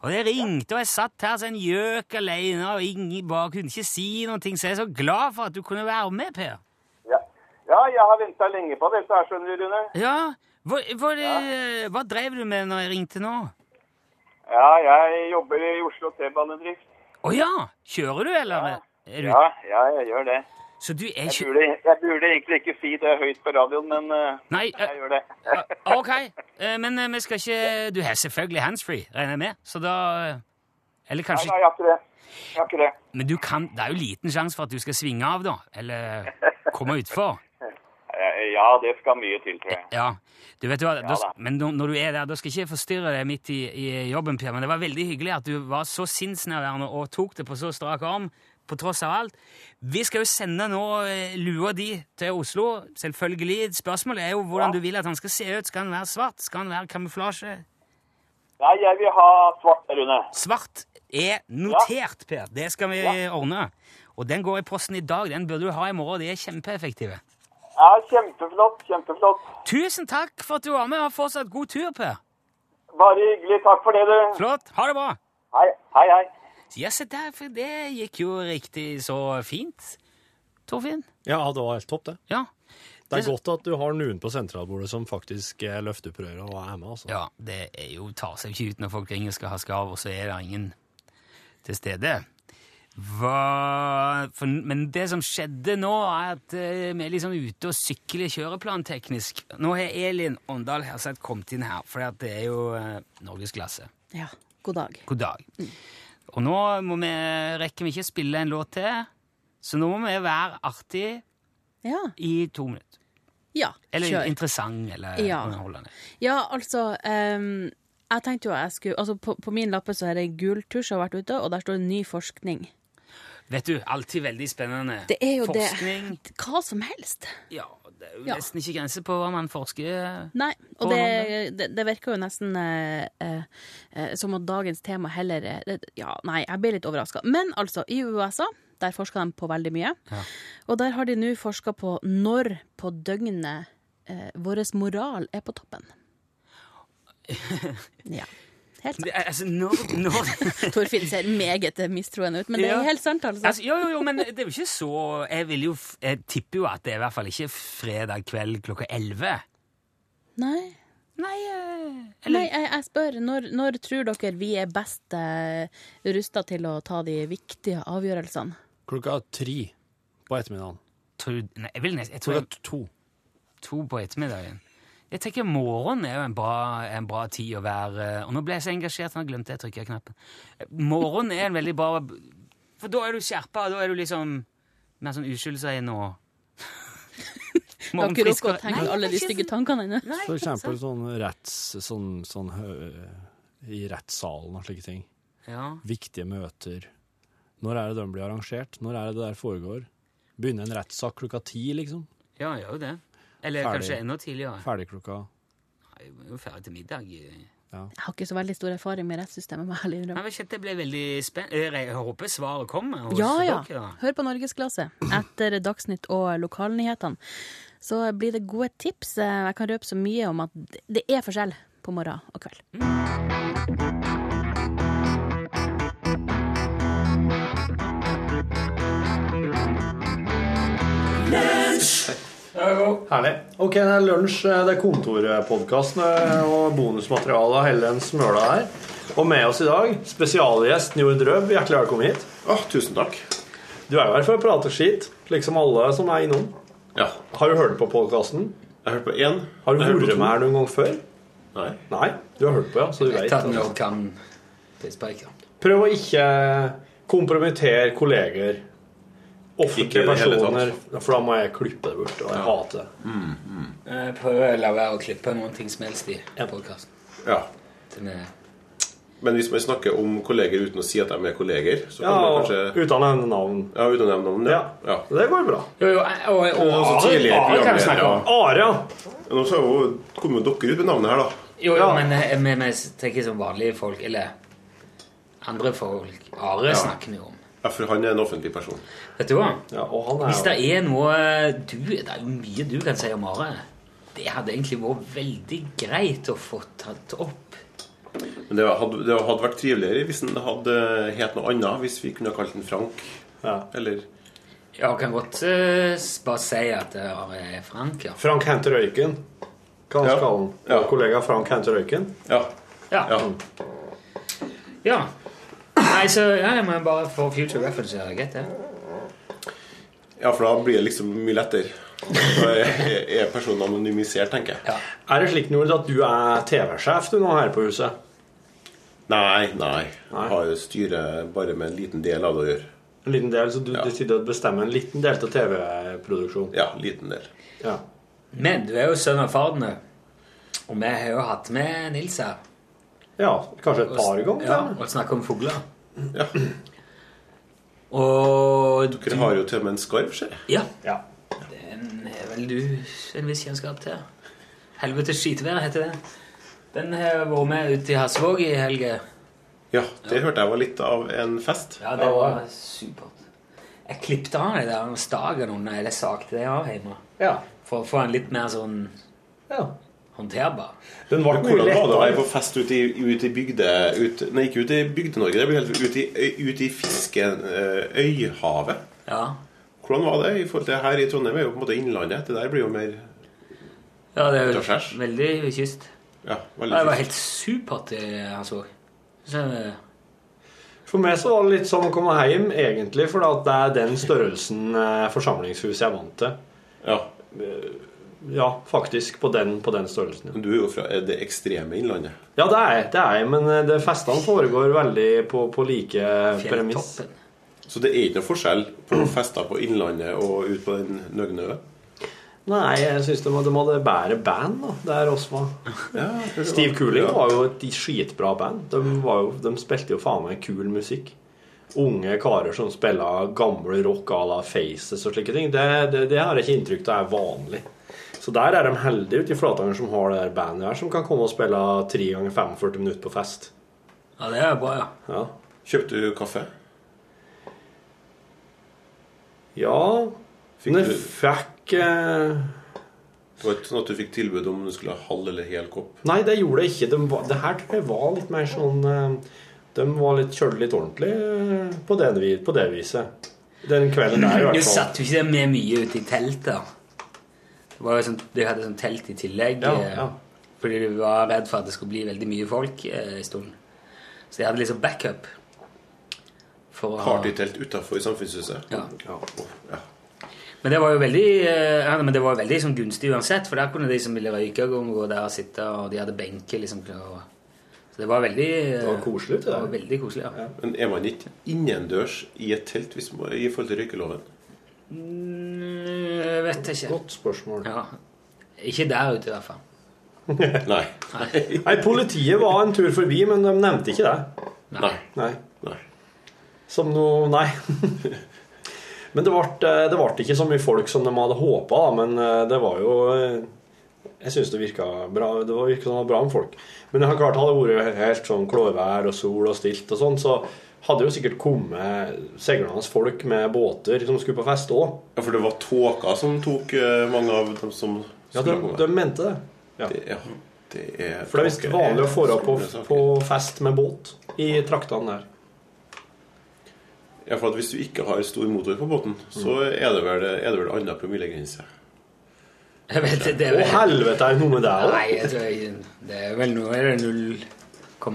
og det ringte, og jeg satt her som en gjøk alene, og ingen bare kunne ikke si ting, så jeg er så glad for at du kunne være med, Per. Ja, ja jeg har venta lenge på dette skjønner du, Rune. Ja, hva, hva, ja. hva drev du med når jeg ringte nå? Ja, jeg jobber i Oslo T-banedrift. Å ja! Kjører du, eller? Er du, Ja, ja, jeg gjør det. Så du er Jeg ikke burde, jeg burde egentlig ikke si det høyt på radioen, men eh, Nei, eh, jeg gjør det. Ja, OK, eh, men eh, vi skal ikke Du har selvfølgelig handsfree, regner jeg med, så da eh, Eller Nei, kanskje nei, jeg har ikke det. Jeg har ikke det. Men du kan, det er jo liten sjanse for at du skal svinge av, da? Eller komme utfor? Ja, det skal mye til, tror jeg. Ja. Du vet hva, ja, da. Men når, du er der, da skal ikke jeg forstyrre deg midt i, i jobben, Per, men det var veldig hyggelig at du var så sinnsnærværende og tok det på så strak arm, på tross av alt. Vi skal jo sende nå eh, lua di til Oslo, selvfølgelig. Spørsmålet er jo hvordan du vil at han skal se ut. Skal han være svart? Skal han være kamuflasje? Nei, jeg vil ha svart, Rune. Svart er notert, Per. Det skal vi ordne. Og den går i posten i dag. Den burde du ha i morgen. De er kjempeeffektive. Ja, kjempeflott, kjempeflott. Tusen takk for at du var med. og fortsatt god tur, Per. Bare hyggelig. Takk for det, du. Flott. Ha det bra. Hei, hei, hei. Ja, se der, for det gikk jo riktig så fint. Torfinn? Ja, det var helt topp, det. Ja. Det er godt at du har noen på sentralbordet som faktisk løfter på røret og er med, altså. Ja, det er jo, tar seg ikke ut når folk ringer og skal ha skarv, og så er det ingen til stede. Hva, for, men det som skjedde nå, er at eh, vi er liksom ute og sykler kjøreplanteknisk. Nå har Elin Åndal Herseth kommet inn her, for det er jo eh, norgesklasse. Ja, god dag. God dag. Og nå må vi, rekker vi ikke spille en låt til, så nå må vi være artige Ja, i to minutter. ja Eller kjør. interessant, eller Ja. underholdende. Ja, altså um, Jeg tenkte jo jeg skulle Altså, på, på min lappe så er det gul tusj som har vært ute, og der står det ny forskning. Vet du, alltid veldig spennende. Det er jo Forskning. det Hva som helst. Ja, det er jo Ja. nesten ikke grenser på hva man forsker Nei, og det, det, det virker jo nesten eh, eh, eh, som at dagens tema heller eh, Ja, nei, jeg ble litt overraska. Men altså, i USA der forsker de på veldig mye. Ja. Og der har de nå forska på når på døgnet eh, vår moral er på toppen. Ja. Helt sant. Det Altså, når, når Torfinn ser meget mistroende ut, men det Ja. er helt sant, altså. altså, Jo, jo, jo, men det er jo ikke så Jeg, vil jo, jeg tipper jo at det er i hvert fall ikke fredag kveld klokka elleve. Nei. Nei, eh, eller Nei, jeg, jeg spør, når, når tror dere vi er best eh, rusta til å ta de viktige avgjørelsene? Klokka tre på ettermiddagen. tror, nei, jeg, vil nesten, jeg tror Klokka to. to på ettermiddagen. Jeg tenker morgen er jo en bra, en bra tid å være Og nå ble jeg så engasjert, nå glemte jeg å trykke knappen. Morgen er en veldig bra For da er du skjerpa, da er du liksom mer sånn uskyldsregn og Du har ikke rukket å tenke alle de stygge tankene dine? For eksempel sånn retts... Sånn, sånn I rettssalen og slike ting. Ja. Viktige møter. Når er det de blir arrangert? Når er det det der foregår? Begynner en rettssak klokka ti, liksom? ja, gjør jo det. Eller Ferdig. kanskje enda tidligere. Ferdig klokka Nei, vi er jo ferdig til middag. Jeg har ikke så veldig stor erfaring med rettssystemet. Med jeg ærlig innrømme. Jeg ikke, det ble veldig spennende. Jeg håper svaret kommer hos Ja, ja. dere. Hør på Norgesklasse etter Dagsnytt og lokalnyhetene. Så blir det gode tips. Jeg kan røpe så mye om at det er forskjell på morgen og kveld. Herlig. Ok, det er lunsj, det er kontorpodkast og bonusmateriale hele den smøla her. Og med oss i dag, spesialgjest Njord Drøb. Hjertelig velkommen hit. Åh, tusen takk. Du er jo her for å prate skit, liksom alle som er innom. Ja. Har du hørt på podkasten? Jeg har hørt på én. Har du vært med her noen gang før? Nei. Nei, du har hørt på, ja, så du vet. Tatt altså. Prøv å ikke kompromittere kolleger, offentlige personer, for da må jeg klippe det bort, og jeg hater det. Jeg prøver å la være å klippe noen ting som helst i podkasten. Ja. Men hvis man snakker om kolleger uten å si at de er kolleger, så kan Ja, man kanskje uten å nevne navn. Ja, uten å nevne navn, ja. ja. Det går bra. Jo, jo, og, og, Og tidligere Are kan vi snakke om. Are, ja. Nå så jo, kom jo dere ut med navnet her, da. Jo, jo, men eh, vi, vi tenker som vanlige folk, eller andre folk. Are Ja. snakker vi om. Ja, for han er en offentlig person. Vet du hva? Ja, og han er Hvis det er noe du, Det er jo mye du kan si om Are. Det hadde egentlig vært veldig greit å få tatt opp. Men det hadde, det hadde vært triveligere hvis han hadde het noe annet. Hvis vi kunne ha kalt han Frank. Ja. Eller Ja, kan godt uh, bare si at det er Frank, ja. Frank henter røyken. Hva Ja. skal han? Ja, kollega Frank henter røyken. Ja. Ja. Ja. Nei, så ja, jeg må bare få future reference. ja, Greit, det. Ja, for da blir det liksom mye lettere. Da er, er personen anonymisert, tenker jeg. Er det slik Nord, at du er TV-sjef du nå her på huset? Nei, nei. Jeg har styret bare med en liten del av det å gjøre. En liten del, så du ja. å bestemme en liten del av TV-produksjonen? Ja, liten del. Ja. Men du er jo sønn av fardene, og vi har jo hatt med Nils her. Ja, kanskje et par ganger. Ja, og snakke om fugler. Ja. Og Dere har jo til og med en skarv, ser jeg. Ja. Den er vel du en viss kjennskap til. Helvetes skitvær heter det. Den har vært med ut i Hasvåg i helga. Ja, det hørte jeg var litt av en fest. Ja, det var supert. Jeg klippet av de der stagen under, eller sagte det av hjemme. Ja. For å få en litt mer sånn Ja. Håndterbar. Den var, Hvordan var det å være på fest ute i, ut i bygde... Ut, nei, ikke ute i Bygde-Norge. Det blir helt ute i, ut i fisken... eh, Ja. Hvordan var det i forhold til her i Trondheim? er jo på en måte innlandet. Det der blir jo mer Ja, det er jo veldig kyst. Ja, Ja, kyst det var helt supert det han Så, For meg så var det litt som å komme hjem, egentlig, for det er den størrelsen forsamlingshuset jeg er vant til. Ja. Ja, faktisk. På den, på den størrelsen. Men du er jo fra det ekstreme innlandet. Ja, det er jeg, det er jeg, men eh, det festene foregår veldig på, på like premiss. Så det er ikke noe forskjell på fester på Innlandet og ut på den nøgne ø? Nei, jeg syns de, de hadde bedre band da, der oss var. Steve Cooling Ja. var jo et skitbra band. De, var jo, de spilte jo faen meg kul musikk. Unge karer som spiller gammel rock à la Faces og slike ting. Det, det, det har jeg ikke inntrykk av er vanlig. Så der er de heldige ute i Flatanger som har det der bandet her, som kan komme og spille 3 ganger 45 minutter på fest. ja, det er bra, ja. Ja. Kjøpte du kaffe? Ja Fikk du- fikk eh, Det var ikke sånn at du fikk tilbud om du skulle ha halv eller hel kopp? Nei, det gjorde jeg ikke. De var, det her tror jeg var litt mer sånn eh, De var litt kjølig litt ordentlig eh, på det, på det viset. Den kvelden der, i hvert fall. Du satt jo ikke der med mye ute i teltet. Det var jo sånn, de hadde sånn telt i tillegg. Ja, eh, ja. Fordi de var redd for at det skulle bli veldig mye folk eh, en stund. Så de hadde liksom backup. Partytelt utafor Samfunnshuset? Ja. ja. Men det var jo veldig, eh, ja, men det var veldig sånn gunstig uansett, for der kunne de som ville røyke, gå gå der og sitte, og de hadde benker. liksom. og- Så det var veldig Det var koselig det Det var veldig koselig, ja. Men er man ikke innendørs i et telt hvis man, i forhold til røykeloven? Mm, Jeg vet ikke. Godt spørsmål. Ja. Ikke der ute, i hvert fall. Nei. Nei, politiet var en tur forbi, men de nevnte ikke det. Nei. Nei. Nei. Som noe Nei. Men det ble, det ble ikke så mye folk som de hadde håpa, men eh, det var jo eh, Jeg syns det virka bra. Det virka som det var bra med folk. Men det har klart hadde vært helt sånn klårvær og sol og stilt og sånn, så hadde jo sikkert kommet seilende folk med båter som skulle på fest òg. Ja, for det var tåka som tok eh, mange av dem som Ja, de, skulle komme. de mente det. Ja. Det, ja, det er For det er visst vanlig å er på, på fest med båt i traktene der. Ja, for at Hvis du ikke har stor motor på båten, så Mm. er det vel, er det vel annen promillegrense. Jeg vet, det er Å helvete, er det noe med deg òg? Nei, jeg tror jeg, det er vel noe er det null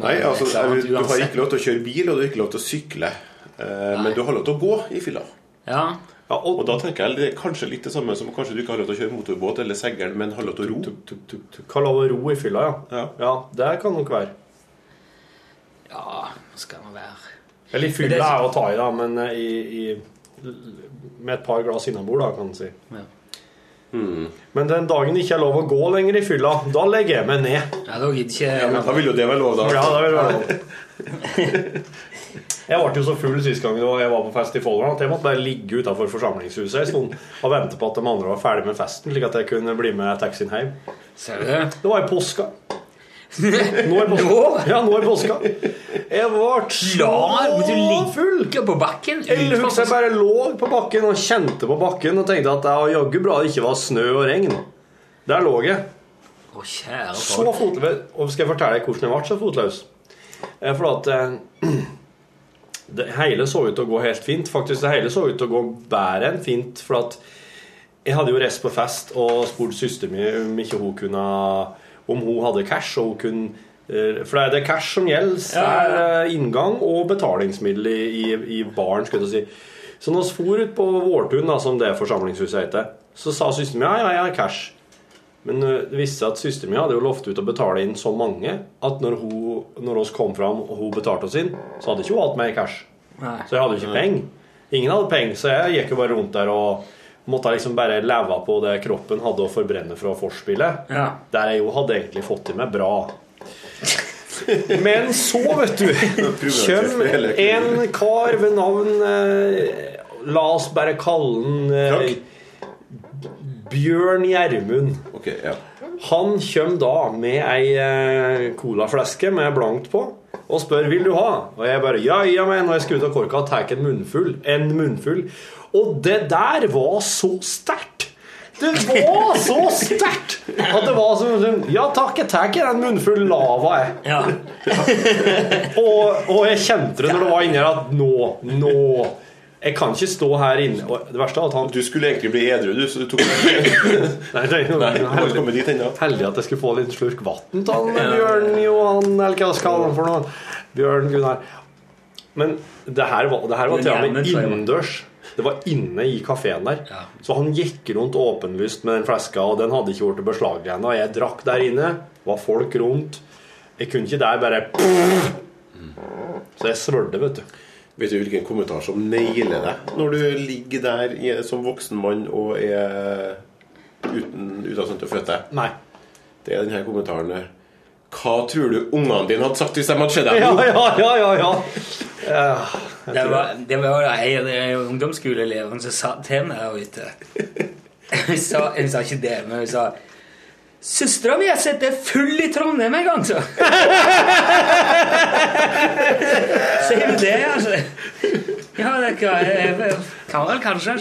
Nei, altså, eller Du har ikke lov til å kjøre bil, og du har ikke lov til å sykle. Eh, men du har lov til å gå i fylla. Ja. og, da tenker jeg det er kanskje litt det samme som kanskje du ikke har lov til å kjøre motorbåt eller seggel, men har lov til å ro. Har lov til å ro i fylla, ja. ja. det kan nok være. Ja, skal man være Eller i fylla er å ta i, da, men eh, i, i, med et par glass innabord, da, kan man si. Men den dagen det ikke er lov å gå lenger i fylla, da legger jeg meg ned. Ja, da ikke Ja, men da vil jo det være lov, da. Ja, da vil det være lov. Jeg ble jo så full sist gang jeg var på fest i Folldal at jeg måtte bare ligge utafor forsamlingshuset en stund og vente på at de andre var ferdig med festen, slik at jeg kunne bli med taxien hjem. Ser du det? Det var i påska. Nå er påska. Ja, nå er påska. Jeg ble så full. på bakken Jeg husker jeg bare lå på bakken og kjente på bakken og tenkte at det var jaggu bra det ikke var snø og regn. Der lå jeg. Å, kjære Så fotløs. Og skal jeg fortelle deg hvordan jeg ble så fotløs? Eh, For at eh, det hele så ut til å gå helt fint. Faktisk det hele så ut til å gå bedre enn fint. For at jeg hadde jo reist på fest og spurt søsteren min om ikke hun kunne Om hun hadde cash, og hun kunne eh, For det er det cash som gjelder. Er eh, inngang og betalingsmiddel i, i, i baren, skulle jeg si. Så når vi for ut på Vårtun, da, som det forsamlingshuset heter, så sa søsteren min ja, ja, jeg har cash. Men det viste seg at søsteren min hadde jo lovt ut å betale inn så mange at når, hun, når oss kom fram og hun betalte oss inn, så hadde ikke hun hatt mer cash. Nei. Så jeg hadde jo ikke penger. Ingen hadde penger, så jeg gikk jo bare rundt der og måtte liksom bare leve på det kroppen hadde å forbrenne fra forspillet. Ja. Der jeg jo hadde egentlig fått til meg bra. Men så, vet du, kjem en kar ved navn eh, La oss bare kalle han eh, Bjørn Gjermund. Okay, ja. Han kjem da med ei eh, colaflaske med blankt på og spør vil du ha. Og jeg bare ja, ja, men når jeg skal ut av korka, tar jeg en munnfull. En munnfull. Og det der var så sterkt! Det var så sterkt at det var som som, Ja takk, jeg tar en munnfull lava, jeg. Ja. Og, og jeg kjente det når det var inni her at nå, nå Jeg kan ikke stå her inne og Det verste er at han Du skulle egentlig bli edru, du, så du tok Nei, nei, Nei, ennå. Heldig at jeg skulle få en liten slurk vann av han, Bjørn Johan, eller hva jeg skal kalle han for noe. Bjørn Gunnar. Men det her var, det her var til og med innendørs. Det var inne i kafeen der. Så han gikk rundt åpenlyst med den flaska, og den hadde ikke blitt beslaglagt ennå. Jeg drakk der inne. var folk rundt. Jeg kunne ikke der bare Så jeg svølte, vet du. Vet du hvilken kommentar som nailer deg når du ligger der som voksen mann og er uten, å til flytte? Nei. Det er denne kommentaren. Hva tror du ungene dine hadde sagt hvis de hadde sett deg Ja, ja, ja, ja, ja. ja Det var, det var en, ungdomsskoleelevene som sa til meg der ute Hun sa, sa ikke det, men hun sa Søstera mi har sett deg full i Trondheim en gang, så. Sier du det, altså? Ja, det kan, kan vel kanskje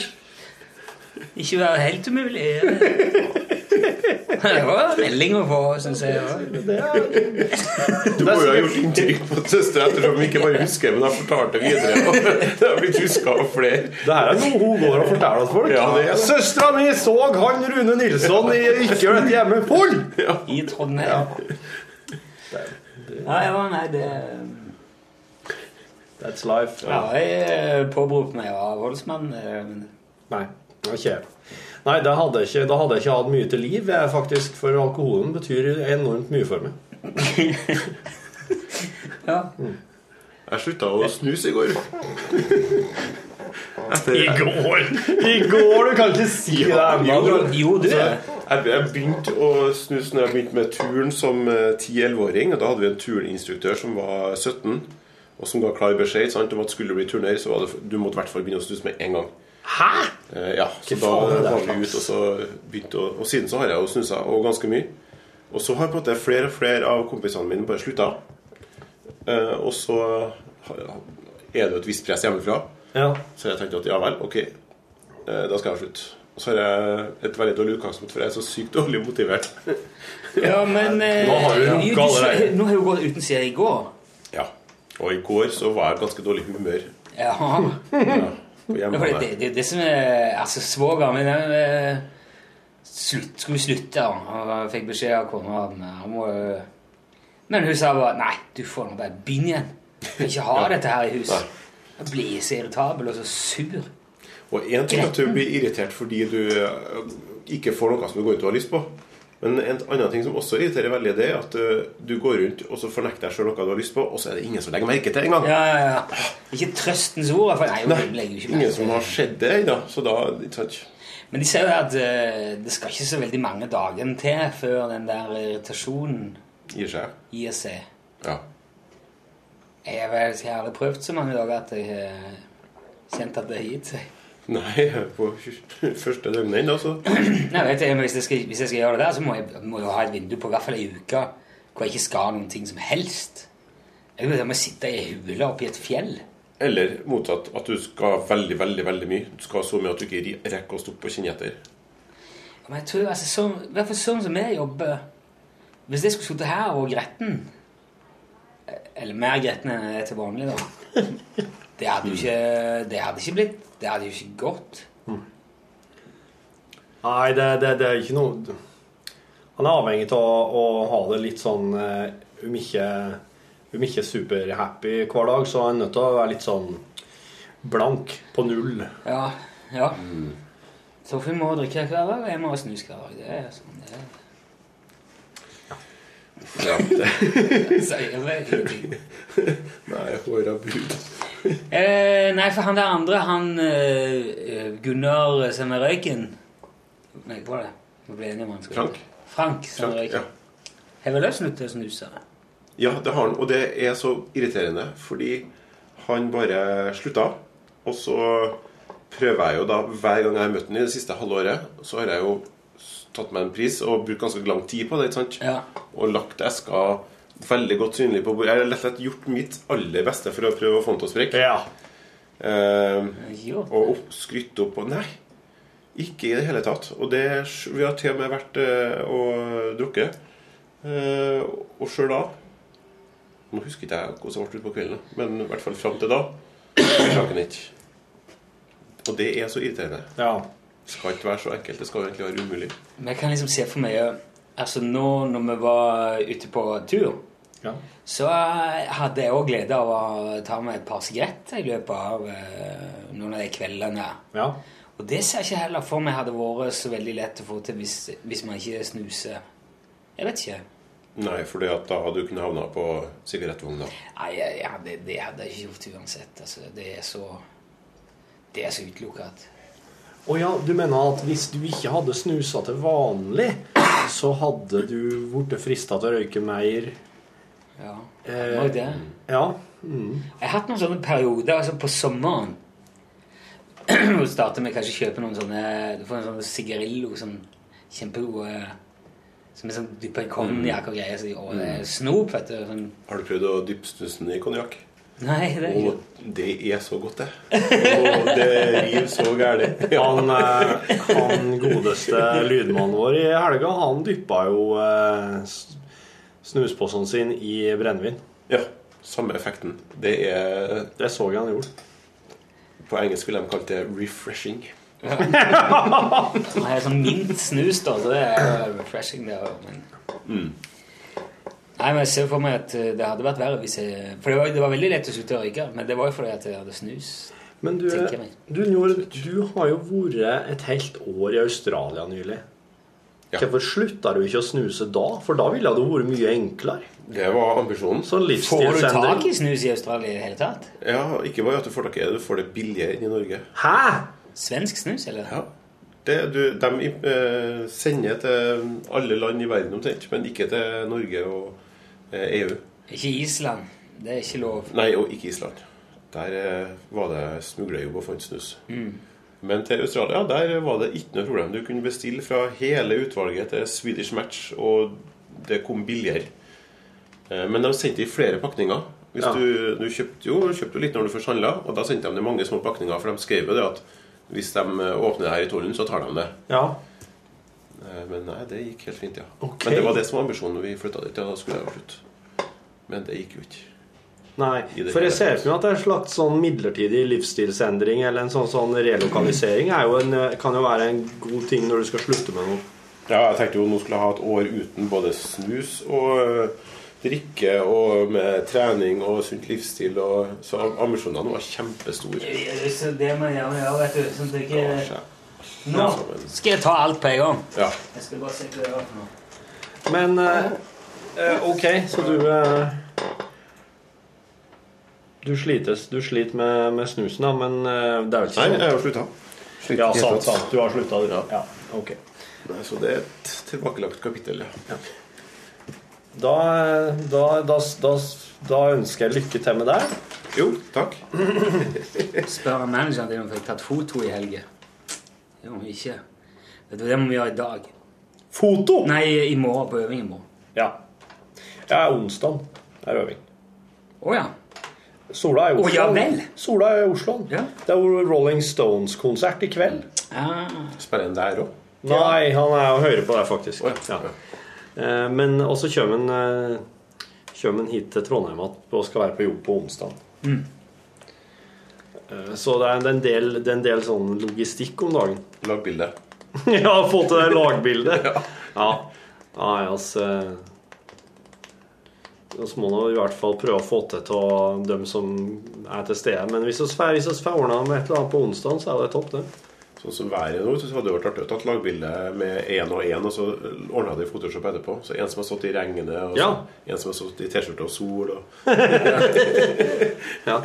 ikke være helt umulig. Det var en melding å få, syns jeg. Du må jo ha gjort inntrykk på søstera ettersom hun ikke bare husker, men har fortalt det videre. Det har blitt huska av flere. Det her er noe hun går og forteller oss folk. Ja, er. Søstera mi så han Rune Nilsson i Ikke vet hjemme full! I Trondheim. Nei, ja, nei, det That's life. Ja, jeg påberopte meg å være voldsmann. eh, men- Nei, jeg. Nei, da hadde jeg ikke, da hadde jeg ikke hatt mye til liv, jeg, faktisk, for alkoholen betyr enormt mye for meg. Ja. Jeg slutta å snuse i går. Etter, I går! I går! Du kan ikke si det ennå. Jo, jo, du. Jeg, jeg begynte å snuse når jeg begynte med turn som eh, 10-11-åring. og Da hadde vi en turninstruktør som var 17, og som ga klar beskjed sant, om at skulle du bli turner, så var det, du måtte i hvert fall begynne å snuse med en gang. Hæ? ja, så da var vi ute, og så begynte å Og siden så har jeg jo snusa, og ganske mye. Og så har på en måte flere og flere av kompisene mine bare slutta. Eh, og så er det jo et visst press hjemmefra. Ja. Så jeg tenkte at ja vel, ok, eh, da skal jeg slutte. Og så har jeg et veldig dårlig utgangspunkt, for jeg er så sykt dårlig motivert. Ja, men eh, Nå har du Nå har jeg gått uten siden i går. Ja. Og i går så var jeg ganske dårlig humør. Ja. Ja, for hjemmebane. det, det, det som er Altså, svogeren min eh, slutt, skulle slutte, og jeg fikk beskjed av kona Men hun sa bare Nei, du får nå bare begynne igjen. Jeg kan ikke ha dette her i huset. Jeg blir så irritabel og så sur. Og én ting er at du blir irritert fordi du eh, ikke får noe som du går ut og har lyst på. Men en annen ting som også irriterer veldig, det er at eh, du går rundt og så fornekter deg sjøl noe du har lyst på, og så er det ingen som legger merke til det engang. Ja, ja, ja. Ikke trøstens ord. For, nei, nei, legger jo ikke Ingen som har sett det ennå. Så da? Men de sier jo at eh, det skal ikke så veldig mange dagene til før den der irritasjonen Gir seg. gir seg. Ja. Jeg har vel jeg har aldri prøvd så mange dager at jeg har kjent at det har gitt seg. Nei, på første døgnet ennå, så Nei, vet du, hvis, jeg skal, hvis jeg skal gjøre det der, så må jeg, må jeg ha et vindu på i hvert fall ei uke hvor jeg ikke skal noen ting som helst. Jeg vil må sitte i ei hule oppi et fjell. Eller motsatt, at du skal veldig, veldig veldig mye. Du skal så mye at du ikke rekker å stoppe og kjenne etter. Men jeg tror, altså, sånn, i hvert fall sånn som jeg jobber Hvis jeg skulle sittet her og gretten Eller mer gretten enn jeg er til vanlig, da. Det hadde jo ikke, det hadde ikke blitt Det hadde jo ikke gått. Nei, det, det, det er ikke noe Han er avhengig av å ha det litt sånn eh, Om ikke, um ikke superhappy hver dag, så er han nødt til å være litt sånn blank på null. Ja. ja. Torfinn må drikke hver dag, og jeg må ha snus hver dag. Det er sånn det er. Ja, det Sier meg ingenting. Nei, håra bud. Eh, nei, for han der andre, han eh, Gunnar som er røyken Nei, hva var det? Vi ble enige om han skulle Frank. Frank som er Frank, røyken. Har vel også sluttet å snuse? Ja, det har han. Og det er så irriterende, fordi han bare slutta. Og så prøver jeg jo da, hver gang jeg har møtt ham i det siste halvåret, så har jeg jo tatt meg en pris og brukt ganske lang tid på det. ikke sant? Og lagt eska veldig godt synlig på bordet. Jeg har lett, lett gjort mitt aller beste for å prøve å få den til å sprekke. Eh, og opp, skrytt opp og Nei, ikke i det hele tatt. Og det, vi har til og med vært eh, og drukket. Eh, og sjøl da Nå husker ikke jeg hvordan det ble utpå kvelden, men i hvert fall fram til da. Og det er så irriterende. Det skal ikke være så enkelt. Det skal jo egentlig være umulig. Men jeg kan liksom se for meg Altså nå når vi var ute på tur, så hadde jeg òg glede av å ta meg et par sigaretter i løpet av eh, noen av de kveldene. Og det ser jeg ikke heller for meg hadde vært så veldig lett å få til hvis, hvis man ikke snuser. Jeg vet ikke. Nei, for da hadde du kunnet havna på sigarettvogna. Nei, ja, ja, det, det hadde jeg ikke gjort uansett. Altså, det er så Det er så utelukket. Å ja, du mener at hvis du ikke hadde snusa til vanlig, så hadde du blitt frista til å røyke mer? Ja, Eh, det var jo det. Ja. Mm. Jeg har hatt noen sånne perioder altså på sommeren. Du starter med kanskje å kjøpe noen sånne Du får en sånn sigarillo sånn kjempegode Som er sånn dyppa i konjakk og greier. Så, og det er snop, vet du. Sånn. Har du prøvd å dyppe snusen i konjakk? Nei, det er ikke Og det er så godt, det. Og det river så gærent. Han, eh, han godeste lydmannen vår i helga, han dyppa jo eh, snusposen sin i brennevin. Ja. Samme effekten. Det er Det så jeg han gjorde. På engelsk ville de kalt det 'refreshing'. Nei, sånn mint snus, da. Så det er refreshing, det òg. Men Mm. Nei, men jeg ser for meg at eh, det hadde vært verre hvis jeg For det var, det var veldig lett å slutte å røyke, men det var jo fordi at jeg hadde snus. Men du, du, Njord, du har jo vært et helt år i Australia nylig. Hvorfor slutta du ikke å snuse da? For da ville det vært mye enklere. Det var ambisjonen. Får du tak i snus i Australia i det hele tatt? Ja, ikke bare at du får tak i det, du får det billigere enn i Norge. Hæ? Svensk snus, eller? Ja. Det, du, de eh, sender til alle land i verden omtrent, men ikke til Norge og EU. Ikke Island. Det er ikke lov. Nei, og ikke Island. Der eh, var det smuglerjobb og fant snus. Mm. Men til Australia der var det ikke noe problem. Du kunne bestille fra hele utvalget til Swedish Match, og det kom billigere. Eh, Men de sendte i flere pakninger. Hvis Ja. du, du kjøpte jo kjøpte litt når du først handla, og da sendte de det i mange små pakninger, for de skrev jo det at hvis de eh, åpner det her i tollen, så tar de det. Ja. Eh, Men nei, det gikk helt fint, ja. Okay. Men det var det som var ambisjonen når vi flytta dit. Ja, da skulle jeg jo slutte. Men det gikk jo ikke. Nei, for jeg ser for meg at det er en slags sånn midlertidig livsstilsendring eller en sånn, sånn relokalisering er jo en, kan jo være en god ting når du skal slutte med noe. Ja, jeg tenkte jo nå skulle jeg ha et år uten både snus og øh, drikke og med trening og sunt livsstil. Og, så ambisjonene var kjempestore. Det mener jeg jeg vet du. Sånn at det ikke Nå Ja. skal jeg ta alt på en gang. Ja. Jeg skal bare se hva jeg har for noe. Men eh, eh, OK, så du eh, Du slites, du sliter med, med snusen, da, men eh, det er vel ikke Nei, sånn jeg har slutta. Ja, sant, sant. Du har slutta, du. Ja. ok. Nei, så det er et tilbakelagt kapittel, ja. Da, da, da, da, da ønsker jeg lykke til med deg. Jo, takk. Spør manageren din om jeg fikk tatt foto i helga. Det må vi ikke. Vet du, det må vi gjøre i dag. Foto? Nei, i morgen. På øving i morgen. Ja. Ja, onsdag er øving. Å ja. Sola er i Å, Oslo. ja vel. Sola er i Oslo. Det er Rolling Stones-konsert i kveld. Spiller han der òg? Nei, han er og hører på det, faktisk. Ja. Ja. Men også kommer han, eh, kommer han hit til Trondheim igjen og skal være på jobb på onsdag. Mm. Eh, Så det er en del, det er en del sånn logistikk om dagen. Lagbilde. ja, få til det lagbildet. ja. Nei, altså Vi må nå i hvert fall prøve å få til av dem som er til stede. Men hvis vi får, vi ordna med et eller annet på onsdag, så er det topp, det. Sånn som været nå, så hadde det vært artig å tatt lagbilde med én og én, og så ordna de Photoshop etterpå. Så en som har stått i regnet, og så Ja. en som har stått i T-skjorte og sol. Og... ja.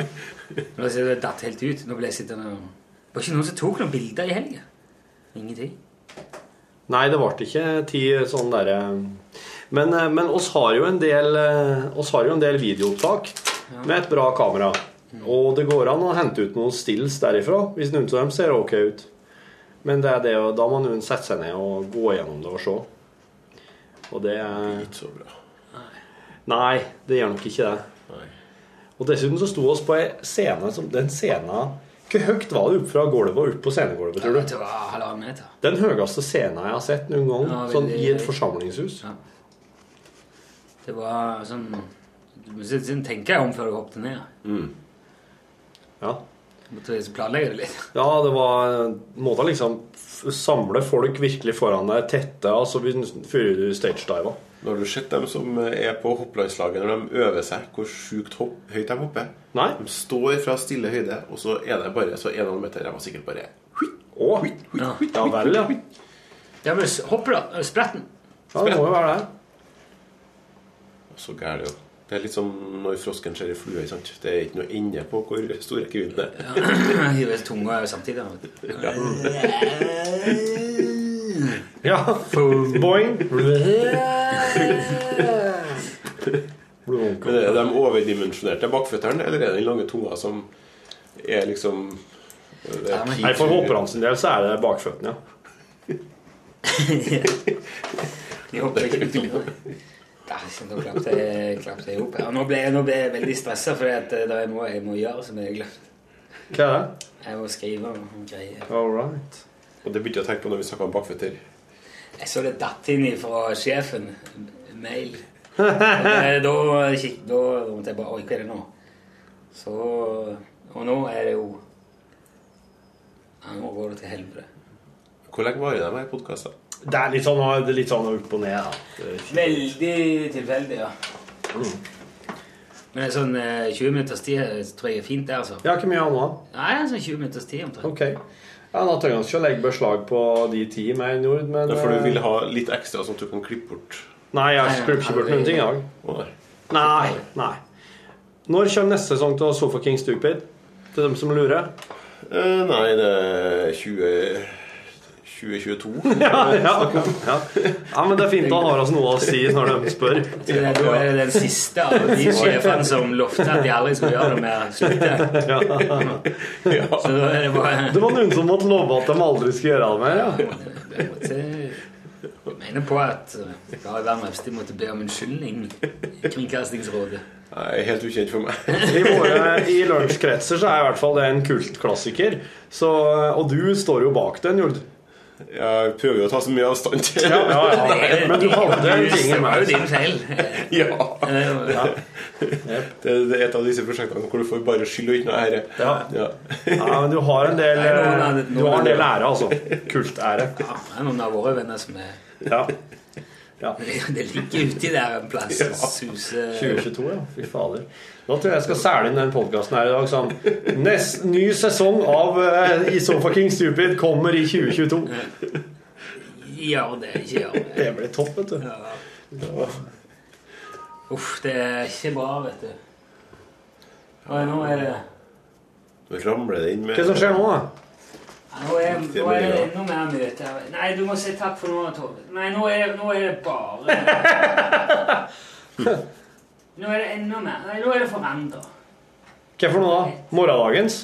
Nå ser det datt helt ut. Nå ble jeg sittende og Det var ikke noen som tok noen bilder i helga. Ingenting. Nei, det ble ikke ti sånn derre Men, eh, men oss har jo en del eh, oss har jo en del videoopptak med et bra kamera. Og det går an å hente ut noen stills derifra hvis noen av dem ser ok ut. Men det er det, da må noen sette seg ned og gå gjennom det og se. Og det er Ikke så bra. Nei, det gjør nok ikke det. Og dessuten så sto oss på ei scene som Den scenen Hvor høyt var det opp fra gulvet og opp på scenegulvet, tror du? Det var halvannen meter. Den høyeste scenen jeg har sett noen gang, Ja, sånn i et forsamlingshus. forsamlingshus. Det var sånn tenke deg om før du hoppet ned. Ja. Måtte liksom planlegge det litt. Ja, det var Måtte liksom samle folk virkelig foran deg tette, altså før du stagediva. Har du sett dem som er på hopplandslaget når de øver seg, hvor sjukt hopp, høyt de hopper. Nei. De står fra stille høyde, og så er det bare så 1,5 meter. De var sikkert bare Å! Ja. Ja vel, ja. Ja, men hopper da. Spretten. Ja, det må jo være det. Så gæren, jo. Det er litt som når frosken ser ei flue. sant? Det er ikke noe ende på hvor stor rekkevidden er. Ja, Hiver tunga samtidig. Ja. Boing. Men er de overdimensjonerte bakføttene, eller er det den lange tunga som er liksom det er Nei, For hopperne sin del så er det bakføttene, ja. De hopper ikke ut. Da klapte jeg, klappet jeg opp. Ja, nå, ble, jeg- nå ble jeg veldig stressa, for er noe jeg må gjøre som jeg har glemt. Hva er det? Jeg må skrive noen greier. All right. Og det begynte jeg å tenke på når vi snakka om bakføtter. Jeg så det datt inn fra sjefen. Mail. Det- Da, kikk- da måtte jeg bare Oi, hva er det nå? Så Og nå er det jo ja, Nå går det til helvete. Hvor lenge varer de her podkastene? Det er litt sånn, det er litt sånn opp og ned. Da. Veldig tilfeldig, ja. Men en sånn eh, 20 minutters tid eh, tror jeg er fint, det, altså. Ja, ikke mye annet? Nei, en sånn 20 minutters tid omtrent. Ok. Ja, Da trenger vi ikke å legge beslag på de ti med nord, men Ja, for du eh, vil ha litt ekstra, sånn at du kan klippe bort Nei, jeg klipper ikke bort noen ting i dag. Nei. Nei. nei. Når kommer neste sesong til Sofa King Stupid? Til dem som lurer? Eh, nei, det er 20 2022. Ja, ja, ja. ja, men det er fint han har oss noe å si når de spør. Så det, er den siste av de sjefene som lovte at de aldri skulle gjøre det mer. Slutte. Så da er det bare Det var noen som måtte love at de aldri skulle gjøre det mer. Ja. Jeg mener på at Kari Werner Øvsted måtte be om unnskyldning i Kringkastingsrådet. Nei, helt ukjent for meg. I, våre, I lunsjkretser så er i hvert fall det en kultklassiker. Så, og du står jo bak den, Jord. Jeg prøver jo å ta så mye avstand til Ja, ja, ja. Men du hadde en ting med. Det var jo din feil. Ja. Det, det er et av disse prosjektene hvor du får bare skyld og ikke noe ære. Ja. Ja. Ja, men du har en del, Nei, du har en del ære, altså. Kultære. Ja, det er noen av våre venner som er Ja. ja. Det ligger uti der en plass Ja. suser 2022, ja. Fy fader. Da tror jeg jeg skal sæle inn den podkasten her i dag sånn Nest, Ny sesong av uh, Isofa King Stupid kommer i 2022. Ja, det, er ikke ja. det. Det blir topp, vet du. Ja. Uff, det er ikke bra, vet du. Og nå er det Nå ramler det inn med Hva som skjer nå, da? Nå er, nå er det enda mer møte. Nei, du må si takk for nå, Tove. Nei, nå er, det- nå er det bare Nå er det enda mer. Nei, nå er det forandra. Hva for noe, da? Morgendagens?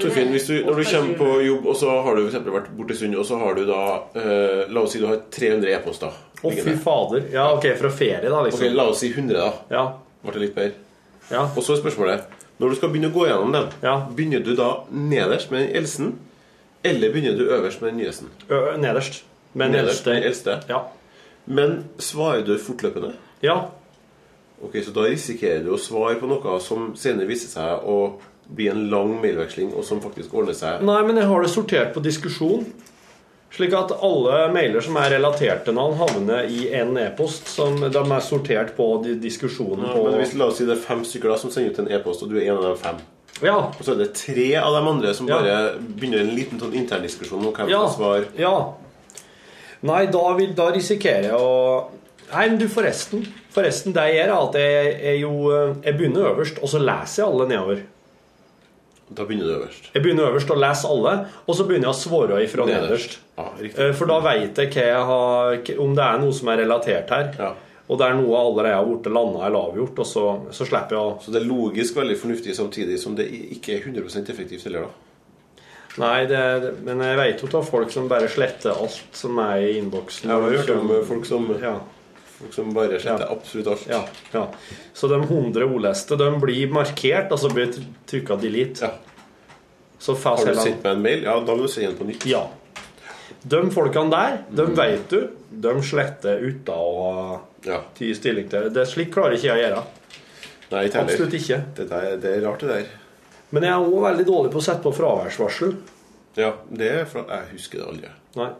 Torfinn, hvis du, når du kommer på jobb, og så har du for eksempel vært borte en stund, og så har du da eh, La oss si du har 300 e-poster. Å, fy fader. Ja, ok, fra ferie, da, liksom. Ok, La oss si 100, da. Ja. Ble det litt bedre? Ja. Og så er spørsmålet Når du skal begynne å gå gjennom dem, begynner du da nederst med den eldste, eller begynner du øverst med den nyeste? Nederst med den eldste? Ja. Men svarer du fortløpende? Ja. Ok, Så da risikerer du å svare på noe som senere viser seg å bli en lang mailveksling, og som faktisk ordner seg Nei, men jeg har det sortert på diskusjon. Slik at alle mailer som er relatert til noen, havner i en e-post. Som de er sortert på diskusjonen Ja, på men hvis La oss si det er fem stykker da som sender ut en e-post, og du er en av dem fem. Ja. Og så er det tre av de andre som Ja. bare begynner en liten sånn interndiskusjon om hvem Ja. som svarer. Ja. Nei, da, vil, da risikerer jeg å Nei, men du, forresten. Forresten, det jeg gjør, er at jeg, jeg jo Jeg begynner øverst, og så leser jeg alle nedover. Da begynner du øverst. Jeg begynner øverst og leser alle, og så begynner jeg å svare ifra Nederst. nederst. Ja. Eh, For da veit jeg jeg har, om det er noe som er relatert her. Og det er noe allerede har blitt landa eller avgjort, og så, så slipper jeg å Så det er logisk veldig fornuftig samtidig som det ikke er 100% effektivt heller, da. Nei, det, men jeg vet jo av folk som bare sletter alt som er i innboksen. Jeg har hørt om folk som, ja. Som bare sletter absolutt alt. Ja, ja. Så de 100 oleste de blir markert, altså blir trykka delete. Så Har du sett med en mail? Ja, da må du sende den på nytt. Ja. De folkene der, de vet du, de sletter uten å ja. ty stilling til det. Slik klarer ikke jeg å gjøre. Nei, ikke. Absolutt ikke. Det, der, det er rart, det der. Men jeg er òg veldig dårlig på å sette på fraværsvarsel. Ja, det er for at jeg husker det aldri. Nei.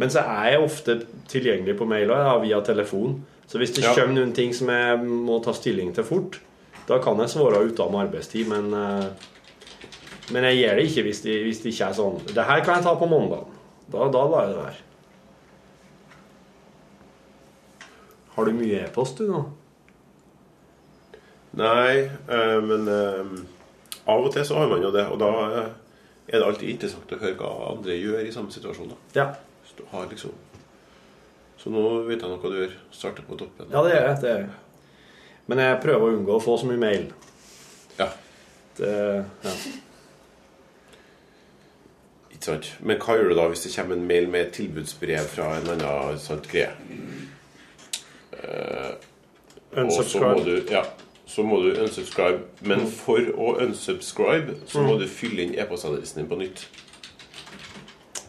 Men så er jeg ofte tilgjengelig på mail ja, via telefon. Så hvis det Ja. kommer noen ting som jeg må ta stilling til fort, da kan jeg svare utenom arbeidstid, men eh, Men jeg gjør det ikke hvis det, hvis det ikke er sånn Det her kan jeg ta på mandag. Da, da lar jeg det være. Har du mye e-post, du, nå? Nei, øh, men øh, av og til så har man jo det. Og da er det alltid interessant å høre hva andre gjør i samme situasjon. Da. Ja. Du har liksom... så nå vet jeg nok hva du gjør. Starter på toppen. Ja, det gjør jeg. Det gjør jeg. Men jeg prøver å unngå å få så mye mail. Ja. Det, ja. Ikke sant? Men hva gjør du da hvis det kommer en mail med et tilbudsbrev fra en annen sant greie? Så Unsubscribe. må du, ja, så må du unsubscribe. Men Mm. for å unsubscribe så må Mm. du fylle inn e-postadressen din på nytt.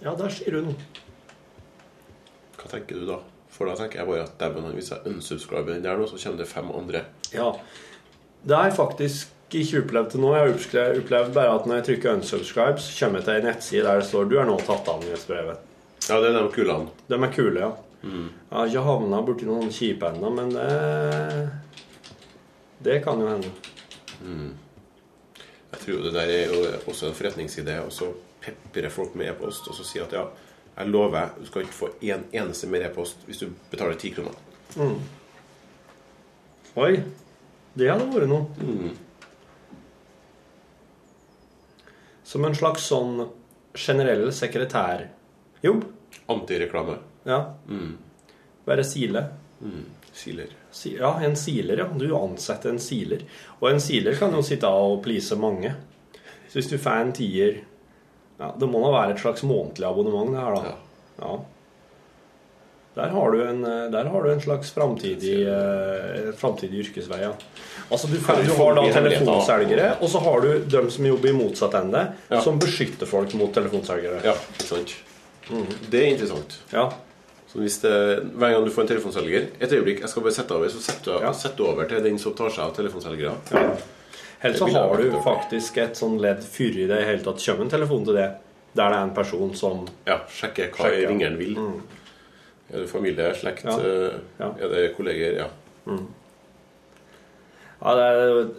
ja, der sier du noe. Hva tenker du da? For da tenker jeg bare at dæven, hvis jeg unsubscriber den der nå, så kommer det fem andre. Ja. Det har jeg faktisk ikke opplevd til nå. Jeg har opplevd, bare at når jeg trykker 'unsubscribe', så kommer jeg til en nettside der det står 'Du er nå tatt av nyhetsbrevet'. Ja, det er de kulene. De er kule, ja. Mm. Jeg har ikke havna borti noen kjipe ennå, men det, det kan jo hende. Mm. Jeg tror jo det der er jo også en forretningsidé. Og så pepre folk med e-post og så si at ja, jeg lover, du skal ikke få en eneste mer e-post hvis du betaler ti kroner. Mm. Oi. Det hadde vært noe. Mm. Som en slags sånn generell sekretærjobb. Antireklame. Ja. Mm. Være sile. Mm. Siler. Si- Ja, en siler, ja. Du ansetter en siler. Og en siler kan jo sitte og please mange. Så hvis du får en tier ja, Det må da være et slags månedlig abonnement, det her, da. Ja. Der har du en, eh, der har du en slags framtidig, eh, framtidig yrkesvei, ja. Altså, du, får, du har da telefonselgere, og så har du dem som jobber i motsatt ende, som beskytter folk mot telefonselgere. Ja, sant. sant. Det er interessant. Ja. Så hvis det, Hver gang du får en telefonselger Et øyeblikk, jeg skal bare sette over, så setter du, setter du over til den som tar seg av telefonselgere. Eller så har du faktisk et sånn ledd før i det hele tatt kommer en telefon til det, der det er en person som Ja, sjekker hva Sjekker, ringeren vil. Er det familie, slekt, Ja. Ja. er det kolleger? Ja. Ja, det er,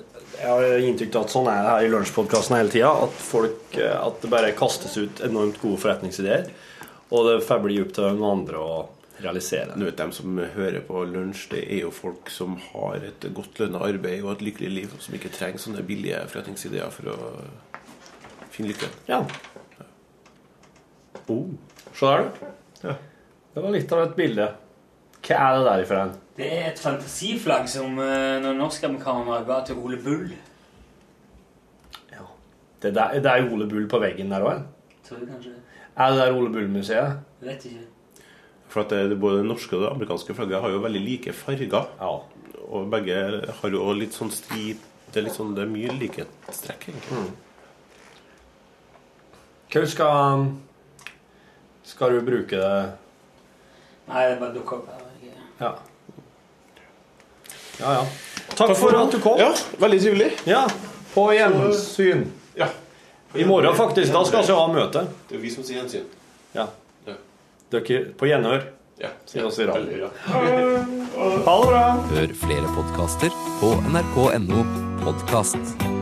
jeg har inntrykk av at sånn er det her i lunsjpodkasten hele tida. At, folk, eh, at det bare kastes ut enormt gode forretningsideer. Og det får bli opp til noen andre å realisere. Du vet, De som hører på lunsj, det er jo folk som har et godt lønna arbeid og et lykkelig liv, og som ikke trenger sånne billige forretningsideer for å finne lykke. Ja. Oh, se der, du. Det var litt av et bilde. Hva er det der for en? Det er et fantasiflagg som uh, noen norskamerikanere ga til Ole Bull. Det, der, det er jo Ole Bull på veggen der òg. Tror du kanskje det? Er det der Ole Bull-museet? Vet ikke. For at det, både det norske og det amerikanske flagget har jo veldig like farger. Ja. Og begge har jo litt sånn strip Det er litt sånn, det er mye likhetstrekk, egentlig. Hva skal Skal du bruke det Nei, det bare dukka opp. Ja. Ja, ja. Takk for at du kom. Ja, veldig trivelig. Ja, På gjensyn. Ja. I morgen, faktisk. Da skal vi ha møte. Det er vi som sier gjensyn. Ja. Dere på gjenhør. Ja. Sier oss i dag. Ha det bra. Hør flere podkaster på nrk.no podkast.